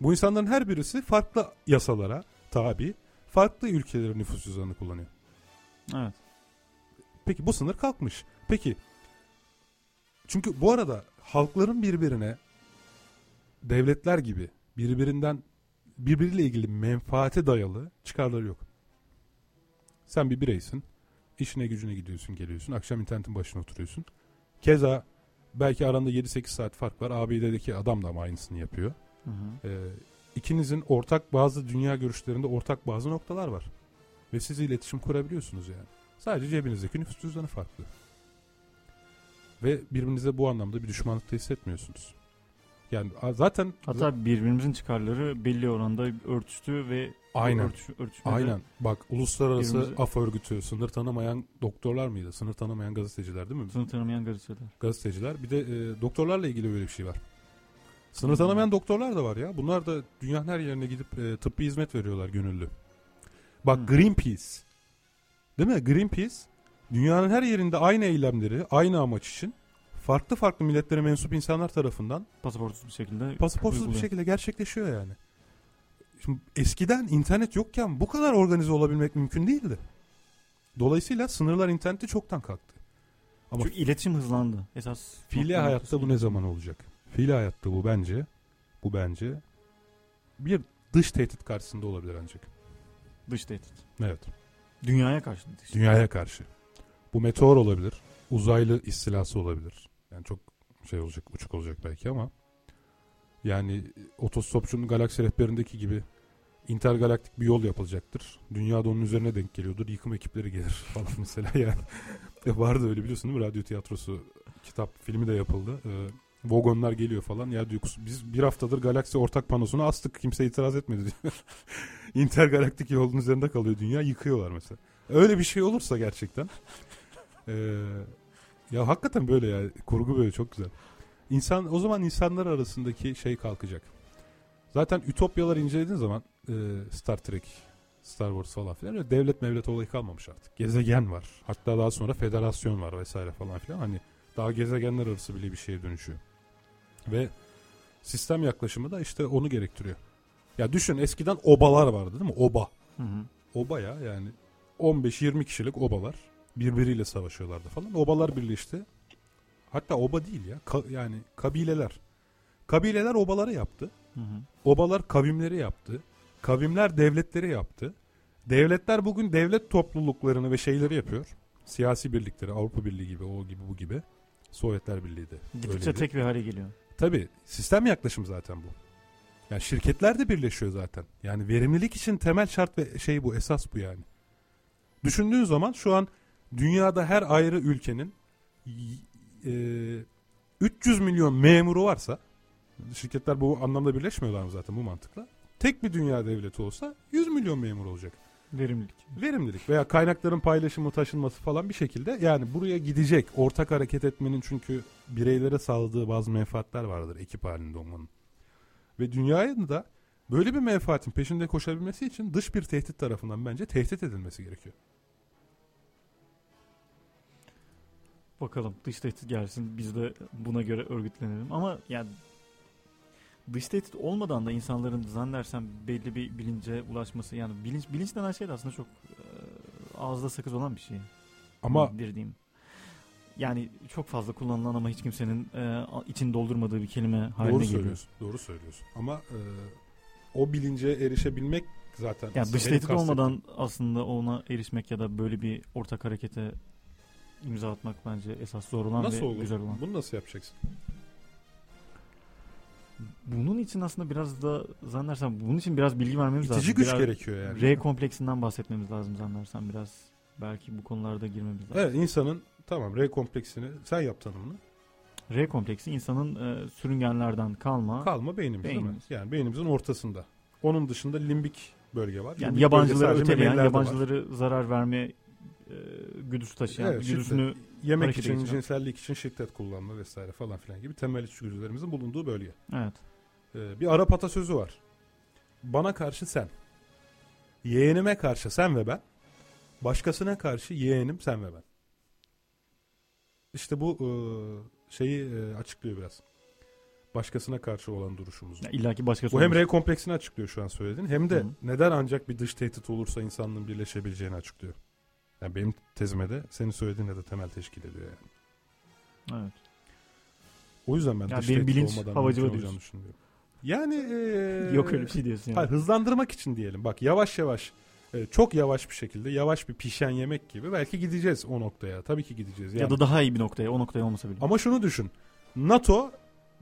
[SPEAKER 2] Bu insanların her birisi farklı yasalara tabi, farklı ülkelerin nüfus cüzdanını kullanıyor.
[SPEAKER 3] Evet.
[SPEAKER 2] Peki bu sınır kalkmış. Peki çünkü bu arada halkların birbirine devletler gibi birbirinden birbiriyle ilgili menfaate dayalı çıkarları yok. Sen bir bireysin. işine gücüne gidiyorsun geliyorsun. Akşam internetin başına oturuyorsun. Keza belki aranda 7-8 saat fark var. ABD'deki adam da ama aynısını yapıyor.
[SPEAKER 3] Hı hı.
[SPEAKER 2] Ee, ikinizin ortak bazı dünya görüşlerinde ortak bazı noktalar var. Ve siz iletişim kurabiliyorsunuz yani. Sadece cebinizdeki nüfus cüzdanı farklı. Ve birbirinize bu anlamda bir düşmanlık da hissetmiyorsunuz. Yani zaten
[SPEAKER 3] Hatta birbirimizin çıkarları belli oranda örtüştü ve
[SPEAKER 2] Aynen.
[SPEAKER 3] örtüş,
[SPEAKER 2] aynen bak uluslararası
[SPEAKER 3] Birbirimize-
[SPEAKER 2] af örgütü sınır tanımayan doktorlar mıydı? Sınır tanımayan gazeteciler değil mi?
[SPEAKER 3] sınır tanımayan gazeteciler.
[SPEAKER 2] Gazeteciler. Bir de e, doktorlarla ilgili böyle bir şey var. Sınır tanımayan doktorlar da var ya. Bunlar da dünyanın her yerine gidip e, tıbbi hizmet veriyorlar gönüllü. Bak
[SPEAKER 3] Hı.
[SPEAKER 2] Greenpeace. Değil mi? Greenpeace dünyanın her yerinde aynı eylemleri, aynı amaç için farklı farklı milletlere mensup insanlar tarafından
[SPEAKER 3] Pasaportsuz bir şekilde
[SPEAKER 2] pasaportsuz bir
[SPEAKER 3] uyguluyor.
[SPEAKER 2] şekilde gerçekleşiyor yani. Şimdi eskiden internet yokken bu kadar organize olabilmek mümkün değildi. Dolayısıyla sınırlar internette çoktan kalktı. Ama
[SPEAKER 3] Çünkü iletişim hızlandı. Esas
[SPEAKER 2] Fiili hayatta bu ne zaman olacak? Fiili hayatta bu bence bu bence bir dış tehdit karşısında olabilir ancak.
[SPEAKER 3] Dış tehdit.
[SPEAKER 2] Evet.
[SPEAKER 3] Dünyaya karşı dış.
[SPEAKER 2] Dünyaya karşı. Bu meteor olabilir. Uzaylı istilası olabilir. Yani çok şey olacak, uçuk olacak belki ama yani otostopçunun galaksi rehberindeki gibi intergalaktik bir yol yapılacaktır. Dünya da onun üzerine denk geliyordur. Yıkım ekipleri gelir falan mesela yani. Ya vardı öyle biliyorsun değil mi? Radyo tiyatrosu kitap filmi de yapıldı. Ee, vagonlar geliyor falan. Ya diyor biz bir haftadır galaksi ortak panosunu astık. Kimse itiraz etmedi diyor. intergalaktik yolun üzerinde kalıyor dünya. Yıkıyorlar mesela. Öyle bir şey olursa gerçekten. Ee, ya hakikaten böyle ya. Kurgu böyle çok güzel. İnsan o zaman insanlar arasındaki şey kalkacak. Zaten ütopyalar incelediğin zaman e, Star Trek, Star Wars falan filan devlet mevlet olayı kalmamış artık. Gezegen var. Hatta daha sonra federasyon var vesaire falan filan. Hani daha gezegenler arası bile bir şeye dönüşüyor. Ve sistem yaklaşımı da işte onu gerektiriyor. Ya düşün eskiden obalar vardı değil mi? Oba.
[SPEAKER 3] Hı hı.
[SPEAKER 2] Oba ya yani 15-20 kişilik obalar birbiriyle savaşıyorlardı falan. Obalar birleşti. Hatta oba değil ya. ka- yani kabileler. Kabileler obaları yaptı.
[SPEAKER 3] Hı hı.
[SPEAKER 2] Obalar kavimleri yaptı. Kavimler devletleri yaptı. Devletler bugün devlet topluluklarını ve şeyleri yapıyor. Siyasi birlikleri, Avrupa Birliği gibi, o gibi, bu gibi. Sovyetler Birliği de
[SPEAKER 3] Gittikçe tek bir hale geliyor.
[SPEAKER 2] Tabii sistem yaklaşım zaten bu. Yani şirketler de birleşiyor zaten. Yani verimlilik için temel şart ve şey bu esas bu yani. Düşündüğün zaman şu an dünyada her ayrı ülkenin e, 300 milyon memuru varsa şirketler bu anlamda birleşmiyorlar mı zaten bu mantıkla? Tek bir dünya devleti olsa 100 milyon memur olacak
[SPEAKER 3] Verimlilik.
[SPEAKER 2] verimlilik veya kaynakların paylaşımı taşınması falan bir şekilde yani buraya gidecek ortak hareket etmenin çünkü bireylere sağladığı bazı menfaatler vardır ekip halinde olmanın. Ve dünyanın da böyle bir menfaatin peşinde koşabilmesi için dış bir tehdit tarafından bence tehdit edilmesi gerekiyor.
[SPEAKER 3] Bakalım dış tehdit gelsin biz de buna göre örgütlenelim. Ama yani dış tehdit olmadan da insanların zannedersem belli bir bilince ulaşması yani bilinç bilinç denen şey de aslında çok e, ağızda sakız olan bir şey.
[SPEAKER 2] Ama
[SPEAKER 3] bir diyeyim. Yani çok fazla kullanılan ama hiç kimsenin e, için doldurmadığı bir kelime haline
[SPEAKER 2] doğru
[SPEAKER 3] geliyor.
[SPEAKER 2] söylüyorsun. Doğru söylüyorsun. Ama e, o bilince erişebilmek zaten
[SPEAKER 3] Yani dış tehdit olmadan aslında ona erişmek ya da böyle bir ortak harekete imza atmak bence esas zor olan
[SPEAKER 2] nasıl
[SPEAKER 3] ve
[SPEAKER 2] olur?
[SPEAKER 3] güzel olan.
[SPEAKER 2] Bunu nasıl yapacaksın?
[SPEAKER 3] Bunun için aslında biraz da zannedersem bunun için biraz bilgi vermemiz lazım.
[SPEAKER 2] İtici güç
[SPEAKER 3] Biraz
[SPEAKER 2] gerekiyor yani.
[SPEAKER 3] R kompleksinden bahsetmemiz lazım zannedersem biraz. Belki bu konularda girmemiz lazım.
[SPEAKER 2] Evet insanın tamam R kompleksini sen yap tanımını.
[SPEAKER 3] R kompleksi insanın e, sürüngenlerden kalma.
[SPEAKER 2] Kalma beynimiz, değil mi?
[SPEAKER 3] Beynimiz.
[SPEAKER 2] Yani beynimizin ortasında. Onun dışında limbik bölge var.
[SPEAKER 3] yani
[SPEAKER 2] Limbik
[SPEAKER 3] yabancıları öteleyen,
[SPEAKER 2] memelilerde var.
[SPEAKER 3] yabancıları zarar verme e, güdüsü taşıyan,
[SPEAKER 2] Evet,
[SPEAKER 3] güdüsünü
[SPEAKER 2] yemek için,
[SPEAKER 3] geçiren.
[SPEAKER 2] cinsellik için şiddet kullanma vesaire falan filan gibi temel içgüdülerimizin bulunduğu bölge.
[SPEAKER 3] Evet.
[SPEAKER 2] Ee, bir Arap atasözü var. Bana karşı sen. Yeğenime karşı sen ve ben. Başkasına karşı yeğenim sen ve ben. İşte bu e, şeyi e, açıklıyor biraz. Başkasına karşı olan duruşumuzu.
[SPEAKER 3] Ya İlla ki başkası
[SPEAKER 2] Bu hem. R kompleksini açıklıyor şu an söylediğin hem de
[SPEAKER 3] Hı.
[SPEAKER 2] neden ancak bir dış tehdit olursa insanlığın birleşebileceğini açıklıyor. Yani benim tezime de senin söylediğine de temel teşkil ediyor yani.
[SPEAKER 3] Evet.
[SPEAKER 2] O yüzden ben
[SPEAKER 3] Ya
[SPEAKER 2] dış
[SPEAKER 3] benim bilinç
[SPEAKER 2] olmadan mümkün olacağını düşünüyorum. Yani e,
[SPEAKER 3] Yok öyle bir şey diyorsun yani.
[SPEAKER 2] Hayır, hızlandırmak için diyelim. Bak yavaş yavaş e, çok yavaş bir şekilde yavaş bir pişen yemek gibi belki gideceğiz o noktaya. Tabii ki gideceğiz. Yani.
[SPEAKER 3] Ya da daha iyi bir noktaya, o noktaya olmasa bile.
[SPEAKER 2] Ama şunu düşün. NATO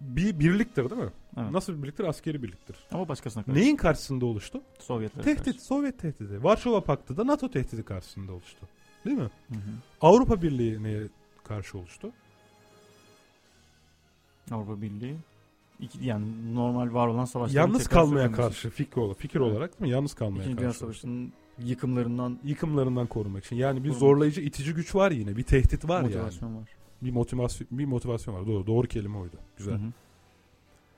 [SPEAKER 2] bir birliktir değil mi?
[SPEAKER 3] Evet.
[SPEAKER 2] Nasıl bir birliktir? Askeri birliktir.
[SPEAKER 3] Ama başkasına karşı.
[SPEAKER 2] Neyin karşısında oluştu?
[SPEAKER 3] Sovyetlere
[SPEAKER 2] Tehdit,
[SPEAKER 3] karşı.
[SPEAKER 2] Sovyet tehdidi. Varşova Paktı da NATO tehdidi karşısında oluştu. Değil mi?
[SPEAKER 3] Hı hı.
[SPEAKER 2] Avrupa Birliği neye karşı oluştu?
[SPEAKER 3] Avrupa Birliği. İki, yani normal var olan savaşların
[SPEAKER 2] Yalnız kalmaya karşı fikir olarak, fikir olarak değil mi? Yalnız kalmaya
[SPEAKER 3] İkinci
[SPEAKER 2] karşı.
[SPEAKER 3] Savaşı'nın yıkımlarından
[SPEAKER 2] Yıkımlarından korumak için. Yani bir
[SPEAKER 3] Korumak
[SPEAKER 2] zorlayıcı itici güç var yine. Bir tehdit var yani.
[SPEAKER 3] motivasyon var.
[SPEAKER 2] Bir motivasyon bir motivasyon var. Doğru doğru kelime oydu. Güzel.
[SPEAKER 3] Hı hı.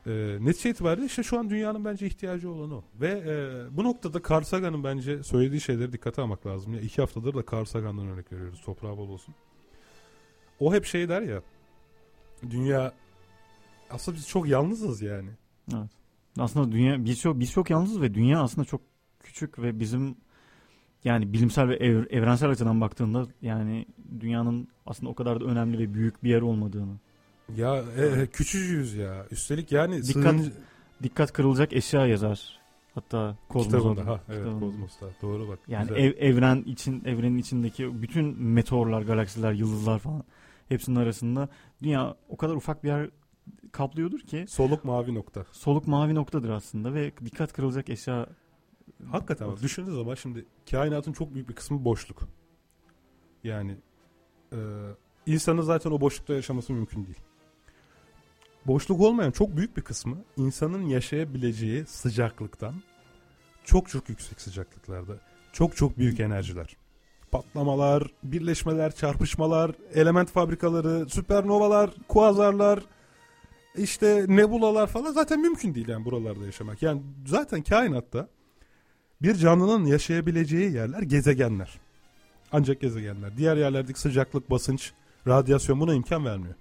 [SPEAKER 2] Ee, netice itibariyle işte şu an dünyanın bence ihtiyacı olan o. Ve e, bu noktada Carl Sagan'ın bence söylediği şeyleri dikkate almak lazım. Ya iki haftadır da Carl Sagan'dan örnek veriyoruz. Toprağı bol olsun. O hep şey der ya. Dünya aslında biz çok yalnızız yani.
[SPEAKER 3] Evet. Aslında dünya biz çok biz çok yalnızız ve dünya aslında çok küçük ve bizim yani bilimsel ve ev- evrensel açıdan baktığında yani dünyanın aslında o kadar da önemli ve büyük bir yer olmadığını.
[SPEAKER 2] Ya e, e, küçücüğüz ya. Üstelik yani
[SPEAKER 3] Dikkat-
[SPEAKER 2] sığınca-
[SPEAKER 3] Dikkat kırılacak eşya yazar. Hatta Kozmos
[SPEAKER 2] kitabında.
[SPEAKER 3] adı.
[SPEAKER 2] Ha, evet
[SPEAKER 3] Kitabında.
[SPEAKER 2] Kozmos'ta. Doğru bak.
[SPEAKER 3] Yani
[SPEAKER 2] Güzel.
[SPEAKER 3] ev, evren için evrenin içindeki bütün meteorlar, galaksiler, yıldızlar falan hepsinin arasında dünya o kadar ufak bir yer kaplıyordur ki
[SPEAKER 2] Soluk mavi nokta.
[SPEAKER 3] soluk mavi noktadır aslında ve dikkat kırılacak eşya
[SPEAKER 2] Hakikaten bak düşündüğün zaman şimdi kainatın çok büyük bir kısmı boşluk. Yani e, insanın zaten o boşlukta yaşaması mümkün değil. Boşluk olmayan çok büyük bir kısmı insanın yaşayabileceği sıcaklıktan çok çok yüksek sıcaklıklarda çok çok büyük enerjiler. Patlamalar, birleşmeler, çarpışmalar, element fabrikaları, süpernovalar, kuazarlar, işte nebulalar falan zaten mümkün değil yani buralarda yaşamak. Yani zaten kainatta bir canlının yaşayabileceği yerler gezegenler. Ancak gezegenler. Diğer yerlerdeki sıcaklık, basınç, radyasyon buna imkan vermiyor.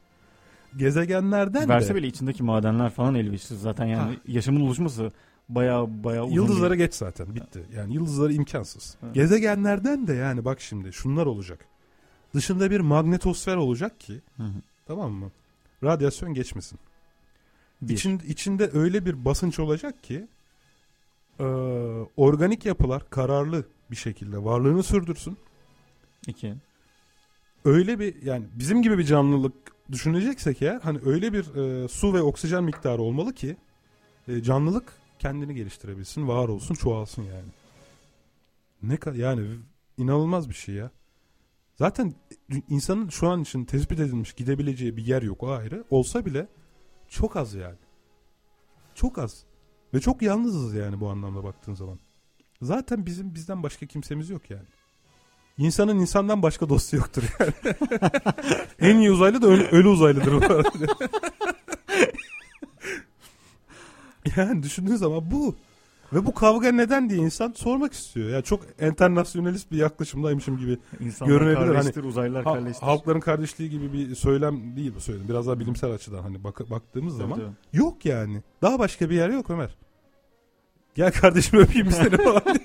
[SPEAKER 2] Gezegenlerden
[SPEAKER 3] verse
[SPEAKER 2] de
[SPEAKER 3] bile içindeki madenler falan elverişsiz zaten yani
[SPEAKER 2] Ha.
[SPEAKER 3] yaşamın oluşması baya baya uzun
[SPEAKER 2] yıldızlara
[SPEAKER 3] bir-
[SPEAKER 2] geç zaten bitti. Yani yıldızları imkansız.
[SPEAKER 3] Evet.
[SPEAKER 2] Gezegenlerden de yani bak şimdi şunlar olacak. Dışında bir magnetosfer olacak ki
[SPEAKER 3] Hı hı.
[SPEAKER 2] tamam mı? Radyasyon geçmesin.
[SPEAKER 3] Bir.
[SPEAKER 2] İçin, içinde öyle bir basınç olacak ki e, organik yapılar kararlı bir şekilde varlığını sürdürsün.
[SPEAKER 3] İki.
[SPEAKER 2] öyle bir yani bizim gibi bir canlılık düşüneceksek eğer hani öyle bir e, su ve oksijen miktarı olmalı ki e, canlılık kendini geliştirebilsin, var olsun, çoğalsın yani. Ne kadar yani inanılmaz bir şey ya. Zaten insanın şu an için tespit edilmiş gidebileceği bir yer yok o ayrı. Olsa bile çok az yani. Çok az. Ve çok yalnızız yani bu anlamda baktığın zaman. Zaten bizim bizden başka kimsemiz yok yani. İnsanın insandan başka dostu yoktur yani. en iyi uzaylı da ölü, ölü uzaylıdır bu arada. yani düşündüğün zaman bu. Ve bu kavga neden diye insan sormak istiyor. Yani çok internasyonalist bir yaklaşımdaymışım gibi.
[SPEAKER 3] İnsanlar
[SPEAKER 2] Görünebilir,
[SPEAKER 3] kardeştir, uzaylılar
[SPEAKER 2] Ha-
[SPEAKER 3] kardeştir.
[SPEAKER 2] halkların kardeşliği gibi bir söylem değil bu söylem. Biraz daha bilimsel açıdan hani bak- baktığımız zaman
[SPEAKER 3] tabii.
[SPEAKER 2] yok yani. Daha başka bir yer yok Ömer. Gel kardeşim öpeyim seni falan.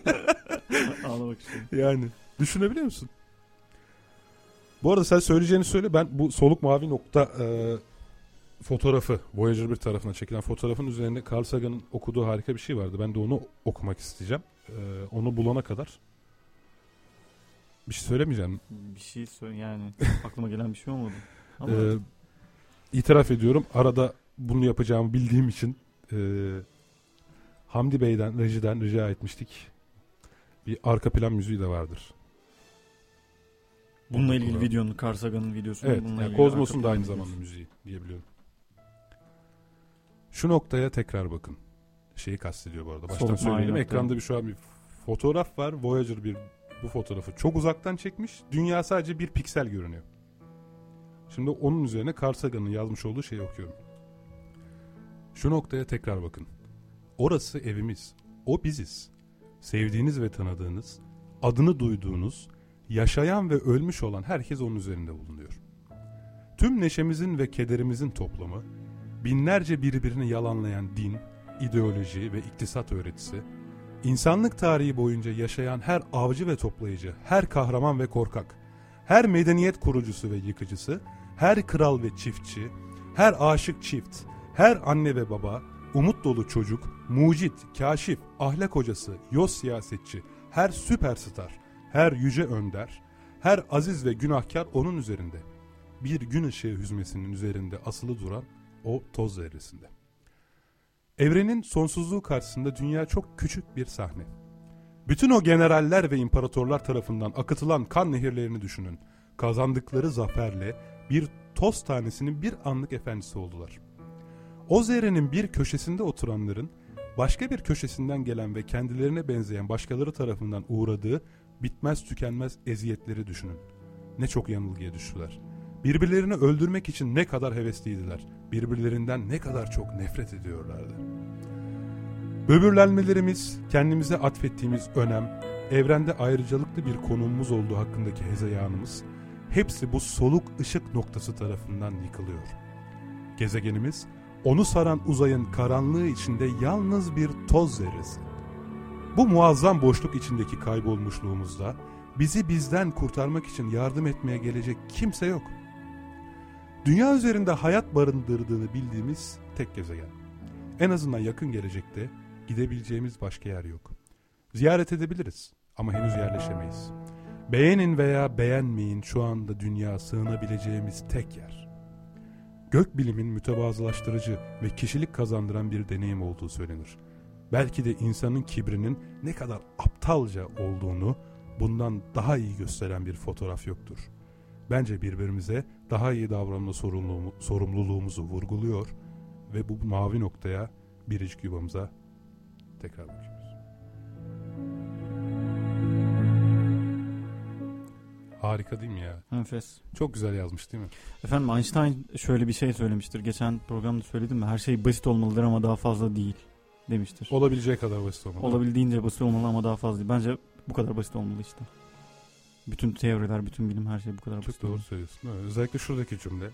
[SPEAKER 3] Ağlamak istiyorum.
[SPEAKER 2] Yani düşünebiliyor musun? Bu arada sen söyleyeceğini söyle. Ben bu soluk mavi nokta e, fotoğrafı Voyager bir tarafına çekilen fotoğrafın üzerinde Carl Sagan'ın okuduğu harika bir şey vardı. Ben de onu okumak isteyeceğim. E, onu bulana kadar bir şey söylemeyeceğim.
[SPEAKER 3] Bir şey söyle yani aklıma gelen bir şey olmadı. Ama
[SPEAKER 2] E, itiraf ediyorum. Arada bunu yapacağımı bildiğim için e, Hamdi Bey'den, rejiden rica etmiştik. Bir arka plan müziği de vardır.
[SPEAKER 3] bununla ilgili videonun Carl Sagan'ın videosu.
[SPEAKER 2] Evet.
[SPEAKER 3] bununla
[SPEAKER 2] yani
[SPEAKER 3] ilgili
[SPEAKER 2] Kozmos'un da aynı zamanda müziği diyebiliyorum. Şu noktaya tekrar bakın. Şeyi kastediyor bu arada. Baştan
[SPEAKER 3] Soluk mavi
[SPEAKER 2] söyleyelim. Ekranda bir şu an bir fotoğraf var. Voyager bir bu fotoğrafı çok uzaktan çekmiş. Dünya sadece bir piksel görünüyor. Şimdi onun üzerine Carl Sagan'ın yazmış olduğu şeyi okuyorum. Şu noktaya tekrar bakın. Orası evimiz. O biziz. Sevdiğiniz ve tanıdığınız, adını duyduğunuz, yaşayan ve ölmüş olan herkes onun üzerinde bulunuyor. Tüm neşemizin ve kederimizin toplamı, binlerce birbirini yalanlayan din, ideoloji ve iktisat öğretisi, insanlık tarihi boyunca yaşayan her avcı ve toplayıcı, her kahraman ve korkak, her medeniyet kurucusu ve yıkıcısı, her kral ve çiftçi, her aşık çift, her anne ve baba, umut dolu çocuk, mucit, kaşif, ahlak hocası, yoz siyasetçi, her süperstar, her yüce önder, her aziz ve günahkar onun üzerinde. Bir gün ışığı hüzmesinin üzerinde asılı duran o toz zerresinde. Evrenin sonsuzluğu karşısında dünya çok küçük bir sahne. Bütün o generaller ve imparatorlar tarafından akıtılan kan nehirlerini düşünün. Kazandıkları zaferle bir toz tanesinin bir anlık efendisi oldular. O zerrenin bir köşesinde oturanların başka bir köşesinden gelen ve kendilerine benzeyen başkaları tarafından uğradığı bitmez tükenmez eziyetleri düşünün. Ne çok yanılgıya düştüler. Birbirlerini öldürmek için ne kadar hevesliydiler. Birbirlerinden ne kadar çok nefret ediyorlardı. Böbürlenmelerimiz, kendimize atfettiğimiz önem, evrende ayrıcalıklı bir konumumuz olduğu hakkındaki hezeyanımız, hepsi bu soluk ışık noktası tarafından yıkılıyor. Gezegenimiz, onu saran uzayın karanlığı içinde yalnız bir toz zerresi. Bu muazzam boşluk içindeki kaybolmuşluğumuzda bizi bizden kurtarmak için yardım etmeye gelecek kimse yok. Dünya üzerinde hayat barındırdığını bildiğimiz tek gezegen. En azından yakın gelecekte gidebileceğimiz başka yer yok. Ziyaret edebiliriz ama henüz yerleşemeyiz. Beğenin veya beğenmeyin şu anda dünya sığınabileceğimiz tek yer. Gökbilimin mütevazılaştırıcı ve kişilik kazandıran bir deneyim olduğu söylenir. Belki de insanın kibrinin ne kadar aptalca olduğunu bundan daha iyi gösteren bir fotoğraf yoktur. Bence birbirimize daha iyi davranma sorumluluğumu- sorumluluğumuzu vurguluyor ve bu mavi noktaya biricik yuvamıza tekrar bakıyoruz. Harika değil mi ya?
[SPEAKER 3] Enfes.
[SPEAKER 2] Çok güzel yazmış değil mi?
[SPEAKER 3] Efendim Einstein şöyle bir şey söylemiştir. Geçen programda söyledim mi? Her şey basit olmalıdır ama daha fazla değil demiştir.
[SPEAKER 2] Olabileceği kadar basit olmalı.
[SPEAKER 3] Olabildiğince basit olmalı ama daha fazla değil. Bence bu kadar basit olmalı işte. Bütün teoriler, bütün bilim her şey bu kadar basit.
[SPEAKER 2] Çok doğru söylüyorsun. Özellikle şuradaki cümle.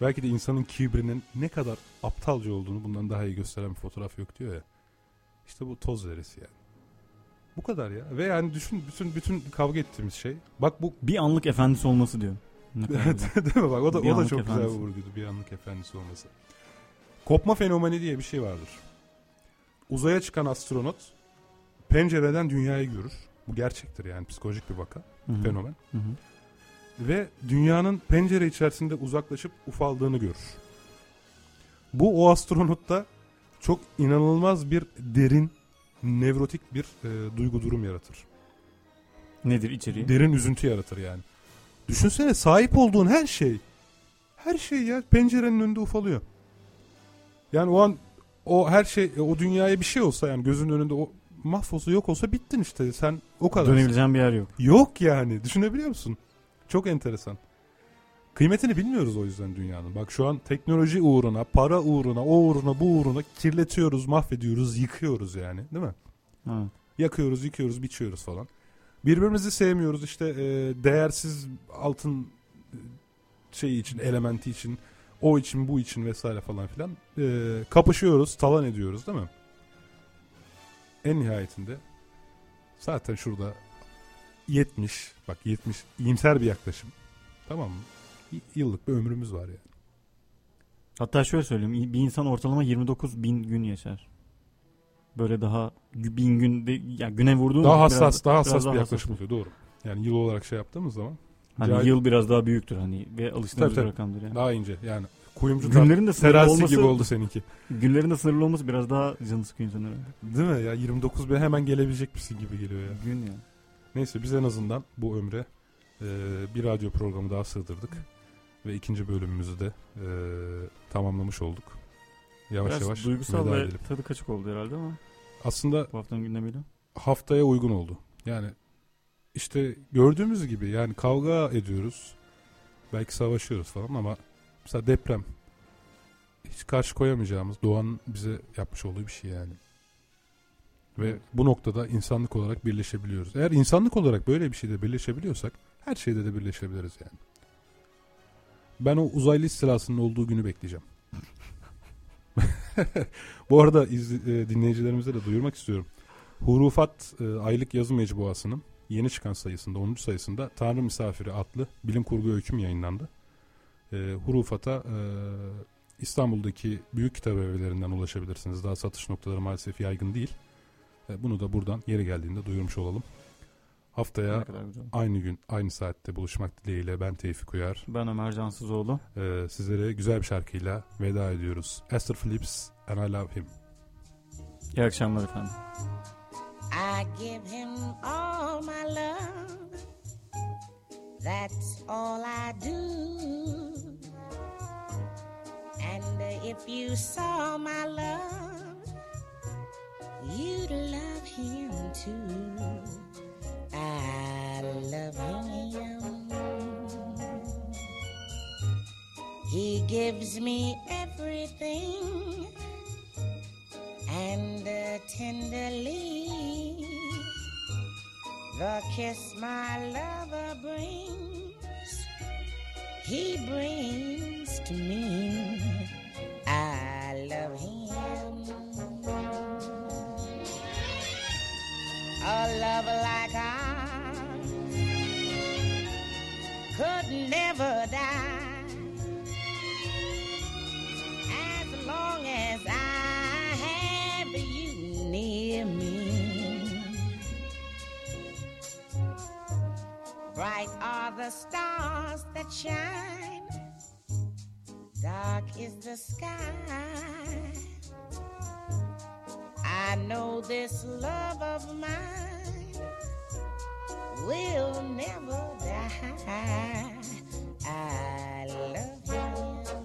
[SPEAKER 2] Belki de insanın kibrinin ne kadar aptalca olduğunu bundan daha iyi gösteren bir fotoğraf yok diyor ya. İşte bu toz zerresi yani. Bu kadar ya. Ve yani düşün bütün bütün kavga ettiğimiz şey. Bak bu
[SPEAKER 3] Bir anlık efendisi olması diyor. Güzel.
[SPEAKER 2] değil mi bak o da
[SPEAKER 3] Bir
[SPEAKER 2] o da çok güzel
[SPEAKER 3] efendisi.
[SPEAKER 2] bir vurguydu. Bir anlık efendisi olması. Kopma fenomeni diye bir şey vardır. Uzaya çıkan astronot pencereden dünyayı görür. Bu gerçektir yani psikolojik bir vaka,
[SPEAKER 3] Hı hı.
[SPEAKER 2] fenomen.
[SPEAKER 3] Hı hı.
[SPEAKER 2] ve dünyanın pencere içerisinde uzaklaşıp ufaldığını görür. Bu o astronotta çok inanılmaz bir derin, nevrotik bir e, duygu durum yaratır.
[SPEAKER 3] Nedir içeriği?
[SPEAKER 2] Derin üzüntü yaratır yani. Düşünsene sahip olduğun her şey, her şey ya pencerenin önünde ufalıyor. Yani o an o her şey, o dünyaya bir şey olsa yani gözünün önünde o mahvolsa yok olsa bittin işte. Sen o kadar.
[SPEAKER 3] Dönebileceğin bir yer yok.
[SPEAKER 2] Yok yani. Düşünebiliyor musun? Çok enteresan. Kıymetini bilmiyoruz o yüzden dünyanın. Bak şu an teknoloji uğruna, para uğruna, o uğruna, bu uğruna kirletiyoruz, mahvediyoruz, yıkıyoruz yani. Değil mi?
[SPEAKER 3] Evet.
[SPEAKER 2] Yakıyoruz, yıkıyoruz, biçiyoruz falan. Birbirimizi sevmiyoruz işte e, değersiz altın e, şeyi için, elementi için, o için, bu için vesaire falan filan. E, kapışıyoruz, talan ediyoruz değil mi? En nihayetinde zaten şurada 70 bak 70 iyimser bir yaklaşım. Tamam mı? Y- Yıllık bir ömrümüz var yani.
[SPEAKER 3] Hatta şöyle söyleyeyim. Bir insan ortalama 29 bin gün yaşar. Böyle daha bin gün de, ya güne vurduğun
[SPEAKER 2] Daha
[SPEAKER 3] biraz-
[SPEAKER 2] hassas, daha
[SPEAKER 3] biraz
[SPEAKER 2] hassas bir
[SPEAKER 3] daha
[SPEAKER 2] yaklaşım
[SPEAKER 3] hassas.
[SPEAKER 2] oluyor doğru. Yani yıl olarak şey yaptığımız zaman
[SPEAKER 3] Hani
[SPEAKER 2] Cahil-
[SPEAKER 3] yıl biraz daha büyüktür hani ve alıştığımız
[SPEAKER 2] Tabii, tabii.
[SPEAKER 3] bir rakamdır yani.
[SPEAKER 2] daha ince yani kuyumcu
[SPEAKER 3] Günlerin de sınırlı olması,
[SPEAKER 2] gibi oldu seninki.
[SPEAKER 3] Günlerin de sınırlı olması biraz daha canı sıkıyor herhalde.
[SPEAKER 2] Değil mi ya 29 be hemen gelebilecek misin gibi geliyor ya.
[SPEAKER 3] Gün ya.
[SPEAKER 2] Neyse biz en azından bu ömre e, bir radyo programı daha sığdırdık. Ve ikinci bölümümüzü de e, tamamlamış olduk. Yavaş
[SPEAKER 3] Biraz
[SPEAKER 2] yavaş
[SPEAKER 3] duygusal ve
[SPEAKER 2] edelim.
[SPEAKER 3] tadı kaçık oldu herhalde ama
[SPEAKER 2] Aslında
[SPEAKER 3] bu haftanın gündemiyle.
[SPEAKER 2] haftaya uygun oldu. Yani işte gördüğümüz gibi yani kavga ediyoruz. belki savaşıyoruz falan ama mesela deprem hiç karşı koyamayacağımız doğanın bize yapmış olduğu bir şey yani. Ve bu noktada insanlık olarak birleşebiliyoruz. Eğer insanlık olarak böyle bir şeyde birleşebiliyorsak her şeyde de birleşebiliriz yani. Ben o uzaylı istilasının olduğu günü bekleyeceğim. Bu arada iz, e, dinleyicilerimize de duyurmak istiyorum. Hurufat e, aylık yazı mecbuasının yeni çıkan sayısında 10. sayısında Tanrı Misafiri adlı bilim kurgu öyküm yayınlandı. E, Hurufat'a e, İstanbul'daki büyük kitap evlerinden ulaşabilirsiniz. Daha satış noktaları maalesef yaygın değil. E, bunu da buradan yeri geldiğinde duyurmuş olalım. Haftaya aynı gün aynı saatte buluşmak dileğiyle ben Tevfik Uyar.
[SPEAKER 3] Ben Ömer Cansızoğlu.
[SPEAKER 2] Ee, sizlere güzel bir şarkıyla veda ediyoruz. Esther Phillips and I Love Him.
[SPEAKER 3] İyi akşamlar efendim.
[SPEAKER 6] I give him all my love. That's all I do. Uh, if you saw my love, you'd love him too. I love him. He gives me everything and uh, tenderly the kiss my lover brings he brings to me i love him. A love like ours could never die. As long as I have you near me. Bright are the stars that shine, dark is the sky. I know this love of mine will never die. I love you.